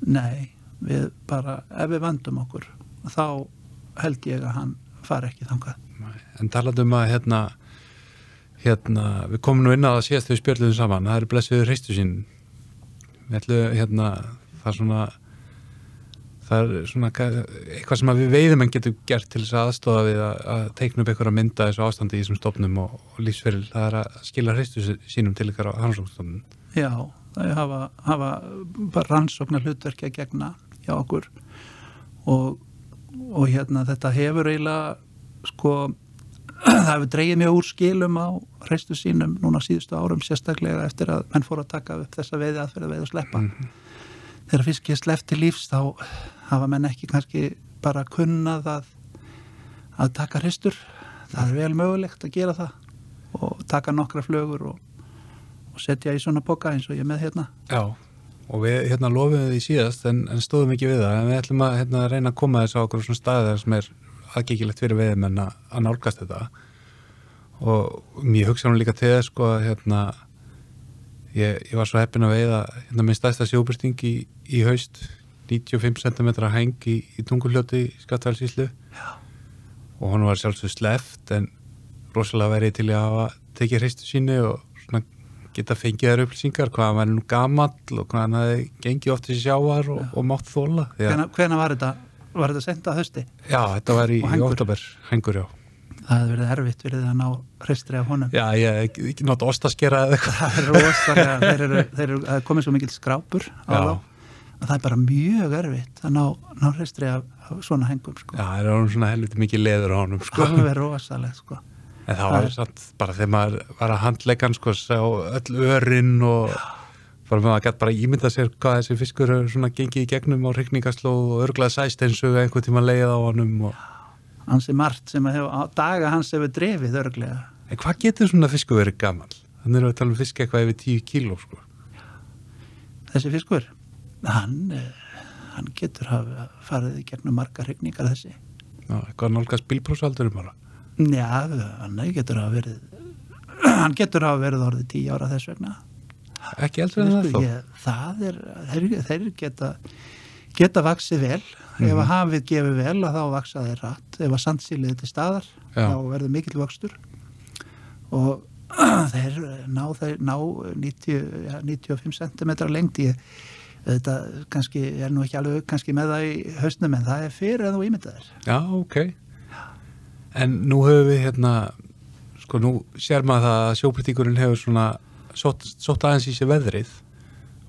nei, við bara, ef við vandum okkur, þá held ég að hann fari ekki þangað. en talandi um að hérna hérna, við komum nú inn að síðast við spjörluðum saman, það er blessuður hreistu sín við ætlum hérna það er svona það er svona eitthvað sem að við veiðum en getum gert til þess að aðstofa við að, að teikna upp að mynda þessu ástandi í þessum stofnum og, og lífsferil, það er að skila hreistu sínum til ykkar á hansókstofnum Já, þau hafa, hafa bara rannsóknar hlutverki að gegna hjá okkur. Og, og hérna þetta hefur eiginlega sko það hefur dreigið mjög úr skilum á hreistu sínum núna síðustu árum sérstaklega eftir að menn fór að taka upp þessa veiði aðferða veið og sleppa þegar fiskið slepp til lífs þá hafa menn ekki kannski bara kunnað að, að taka hreistur það er vel mögulegt að gera það og taka nokkra flögur og, og setja í svona boka eins og ég er með hérna. Já, og við hérna lofum því síðast en, en stóðum ekki við það. En við ætlum að hérna, reyna að koma þess á okkur svona staðar sem er aðgengilegt fyrir veðimenn að, að nálgast þetta. Og mér hugsa nú líka til þess sko að hérna ég, ég var svo heppin að veiða hérna minn stæðsta sjóbyrting í, í haust. 95 cm heng í, í tunguljóti í Skattfælsíslu og hann var sjálfsög sleft en rosalega verið til að hafa tekið hreistu síni og geta fengið þær upplýsingar hvað hann væri nú gamall og hvað hann hefði gengið oft þessi sjávar og, og mátt þóla að- hvena, var þetta var þetta sendað hösti Já, þetta var í, í oktober, hengur, já. Það hefði verið erfitt fyrir að ná hreistri af honum Já, ég ekki nátt ostaskera eða eitthvað. það er rosalega þeir eru, þeir eru, það er komið svo mikil skrápur á Já. þá að það er bara mjög erfitt að ná, ná hreistri af, af svona hengum sko. Já, það er svona helviti mikið leður á honum, sko. alveg rosalegt sko. En það það var er- satt bara þegar maður var að handleika hann, sko, sá öll örinn og bara maður gætt bara ímynda sér hvað þessi fiskur er svona gengið í gegnum á hans er margt sem að hefur, á daga hans hefur drefið örglega En hvað getur svona fiskur verið gammal? Þannig við að tala um fisk eitthvað yfir 10 kíló, sko. þessi fiskur hann, eh, hann getur hafa farið í gegnum margar hrygningar þessi Já, eitthvað nálgast bílprósaldurum bara. já, hann getur hafa verið hann getur hafa verið orðið tíu ára þess vegna Ekki eldur en það þó. ég, það er þeir, þeir geta geta vaksið vel. Ef að hafið gefið vel að þá vaksa þeir rætt ef að sandsýlið er til staðar Já. þá verður mikill vöxtur. Og þeir ná, þeir ná 90, ja, 95 cm lengt ég þetta kannski er nú ekki alveg kannski með það í hausnum en það er fyrir að þú ímyndaðir Já, ok. En nú höfum við hérna, sko nú sér maður að sjóbrytíkurinn hefur svona sótt, sótt aðeins í sér veðrið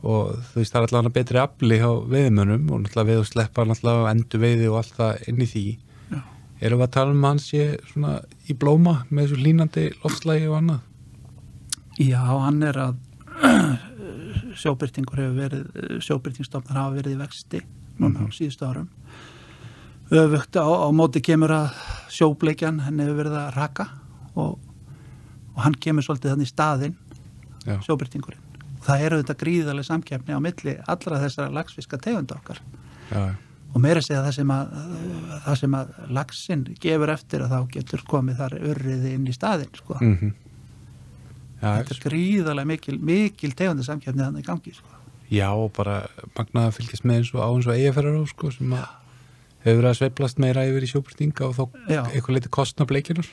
og þú veist það er allavega betri afli hjá veiðmönnum og náttúrulega veið og sleppa náttúrulega endur veiði og allt það inn í því. Já. Erum við að tala um svona í blóma með þessu línandi loftslægi og annað? Já, hann er að sjóbyrtingur hefur verið sjóbyrtingstofnar hafa verið í vexti núna á síðustu árum öfugt á, á móti kemur að sjóbleikjan henni hefur verið að raka og, og hann kemur svolítið þannig í staðinn sjóbyrtingurinn það eru þetta gríðarlega samkeppni á milli allra þessara lagsfiska tegunda okkar Já, og meira segja það sem að það sem að lagsin gefur eftir að þá getur komið þar örriði inn í staðinn sko. mm Já, þetta er gríðarlega mikil, mikil tegunda samkeppni þannig í gangi sko. já, og bara magnaða fylgjast með eins og á eins og eigafærar á sko sem að hefur verið að sveiflast meira yfir í sjóbrytinga og þá Já. eitthvað leiti kostna bleikinar.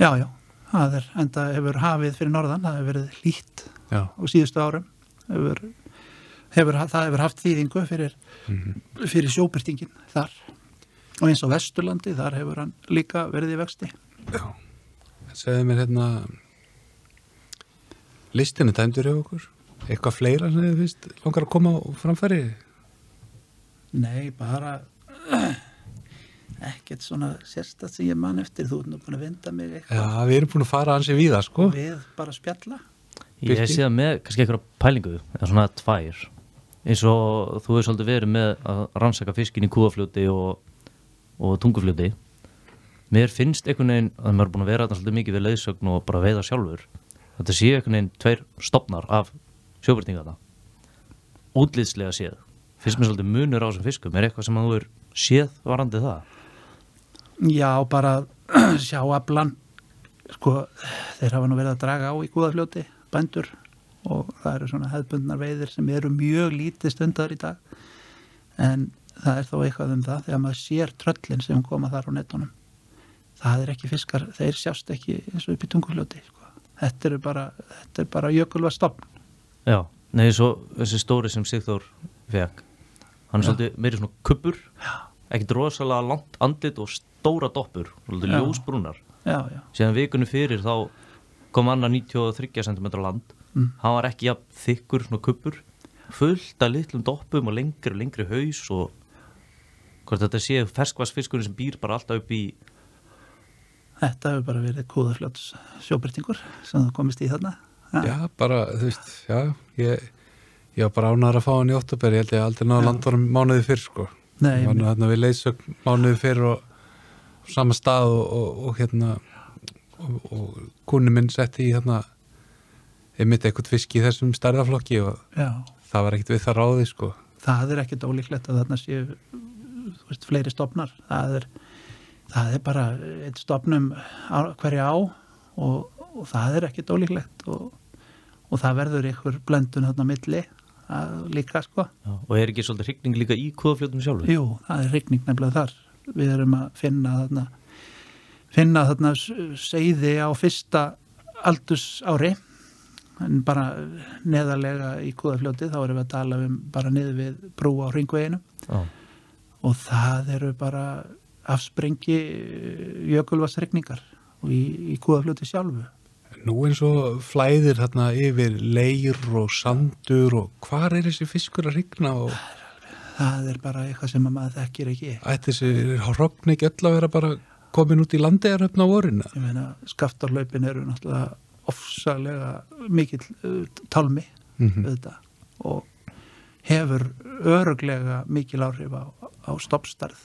Já, já, það er, enda hefur hafið fyrir norðan, það hefur verið lít Já. á síðustu árum. Hefur, hefur, það hefur haft þýðingu fyrir, fyrir sjóbyrtingin þar. Og eins á Vesturlandi, þar hefur hann líka verið í vexti. Já, segðu mér hérna listinu tæmdur hjá okkur? Eitthvað fleira sem þið finnst langar að koma á framfæri? Nei, bara ekkert svona sérstætt sem ég man eftir, þú nú búin að vinda mig Já, eitthvað við erum búin að fara hans í víða sko. Við bara spjalla Ég sé það með kannski eitthvað pælingu eða svona tvær. Eins og þú hefur svolítið verið með að rannsaka fiskin í kúafljóti og, og tungufljóti. Mér finnst einhvern veginn að maður er búin að vera svolítið mikið við leiðsögn og bara veiða sjálfur þetta sé einhvern veginn tveir stopnar af sjóbyrtingana útlýðslega séð. Finnst mér svolítið munur á þessum fiskum. Er eitthvað sem að þú er séð varandi það? Já, bara sjá aflan sko, þeir hafa nú verið að draga á í Gúðafljóti, bændur og það eru svona hefðbundnar veiðir sem eru mjög lítið stundar í dag en það er þó eitthvað um það þegar maður sér tröllin sem koma þar á netunum það er ekki fiskar, þeir sjást ekki eins og upp í tungufljóti sko. þetta eru bara, þetta er bara jökulva stopn Já, nei, svo þessi stóri sem Sigþór fekk hann er Já. svolítið meiri svona kuppur ekkert rosalega langt andlit og stóra doppur, Já. ljósbrúnar já, já, síðan vikunni fyrir þá kom annar 93 cm land Mm. hann var ekki jafn þykkur svona kuppur fullt af litlum doppum og lengri og lengri haus og hvort þetta sé ferskvarsfiskurinn sem býr bara alltaf upp í Þetta hefur bara verið kúðafljóts sjóbyrtingur sem það komist í þarna. Já, bara, þú veist, já, ég, ég var bara ánæður að fá hann í óttuberi, ég held ég aldrei náða landvarum mánuði fyrr, sko. Nei, Ég var nú hérna við leiðsögn mánuði fyrr og á sama stað og, og, og hérna, og, og kunni minn setti í hérna, einmitt eitthvað fisk í þessum stærðaflokki og já, það var ekkert við það ráði, sko. það er ekkit ólíklegt að þarna séu þú veist, fleiri stopnar. Það er, það er bara einn stopnum hverja á og, og það er ekkit ólíklegt og, og það verður ykkur blöndun þarna milli að, líka sko. já, og er ekki svolítið hrygning líka í kúðafljótum sjálfur Jú, það er rigning nefnilega þar. Við erum að finna þarna, finna þarna seiði á fyrsta aldurs ári en bara neðarlega í kúðafljóti þá erum við að tala um bara niður við brú á hringveginu já, og það eru bara afsprengi jökulvarsregningar og í, í kúðafljóti sjálfu. Nú eins og flæðir hérna yfir leir og sandur og hvar er þessi fiskur að rigna og Það er bara eitthvað sem að maður þekkir ekki. ætti þessi hrogn ekki öll að vera bara komin út í landegaröfn á vorina? Ég meina, skaftarlaupin eru náttúrulega ofsalega mikill uh, tálmi Mhm. auðvitað og hefur öruglega mikil áhrif á, á stoppstarð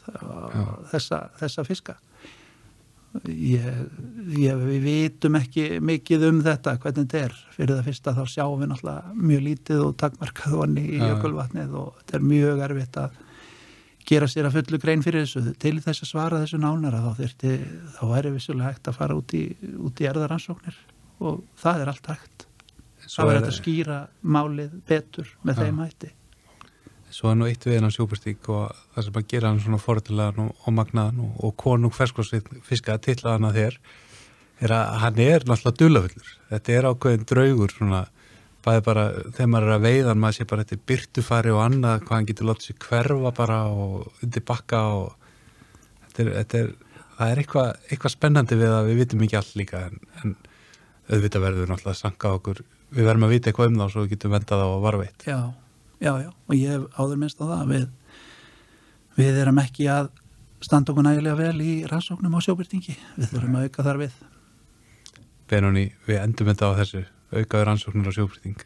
þessa, þessa fiska ég, ég, við vitum ekki mikið um þetta hvernig þetta er fyrir það fyrsta þá sjáum við náttúrulega mjög lítið og takmarkað vonni í jökulvatnið og þetta er mjög erfitt að gera sér að fullu grein fyrir þessu til þess að svara þessu nánara þá þyrfti, þá væri vissulega hægt að fara út í, út í erðaransóknir og það er allt hægt Svo það er, hægt að skýra málið betur með Já. þeim hætti svo er nú eitt við hennan sjóparstík og það sem að gera hann svona forðilegan og, og magnaðan og, og konung ferskvarsfiska að tilla hann að þér er að hann er náttúrulega dulafullur. Þetta er ákveðin draugur svona, bæði bara þegar maður er að veiðan, maður sé bara þetta byrtufari og annað, hvað hann getur látið sér hverfa bara og undir bakka og þetta er, þetta er það er eitthvað, eitthvað spennandi við að við vitum ekki allt líka en, en auðvitað verður við náttúrulega að sanka okkur. Við verðum að vita eitthvað um þá svo við getum vendað á varveitt. já, já, já, og ég hef áður minnst á það við, við erum ekki að standa okkur nægilega vel í rannsóknum á sjóbyrtingi við þurfum að auka þar við. Benóni, við endum þetta á þessu aukaður ansóknir á sjóbryting.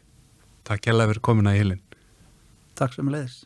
Takk hérlega fyrir komina í hilin. takk sem leiðis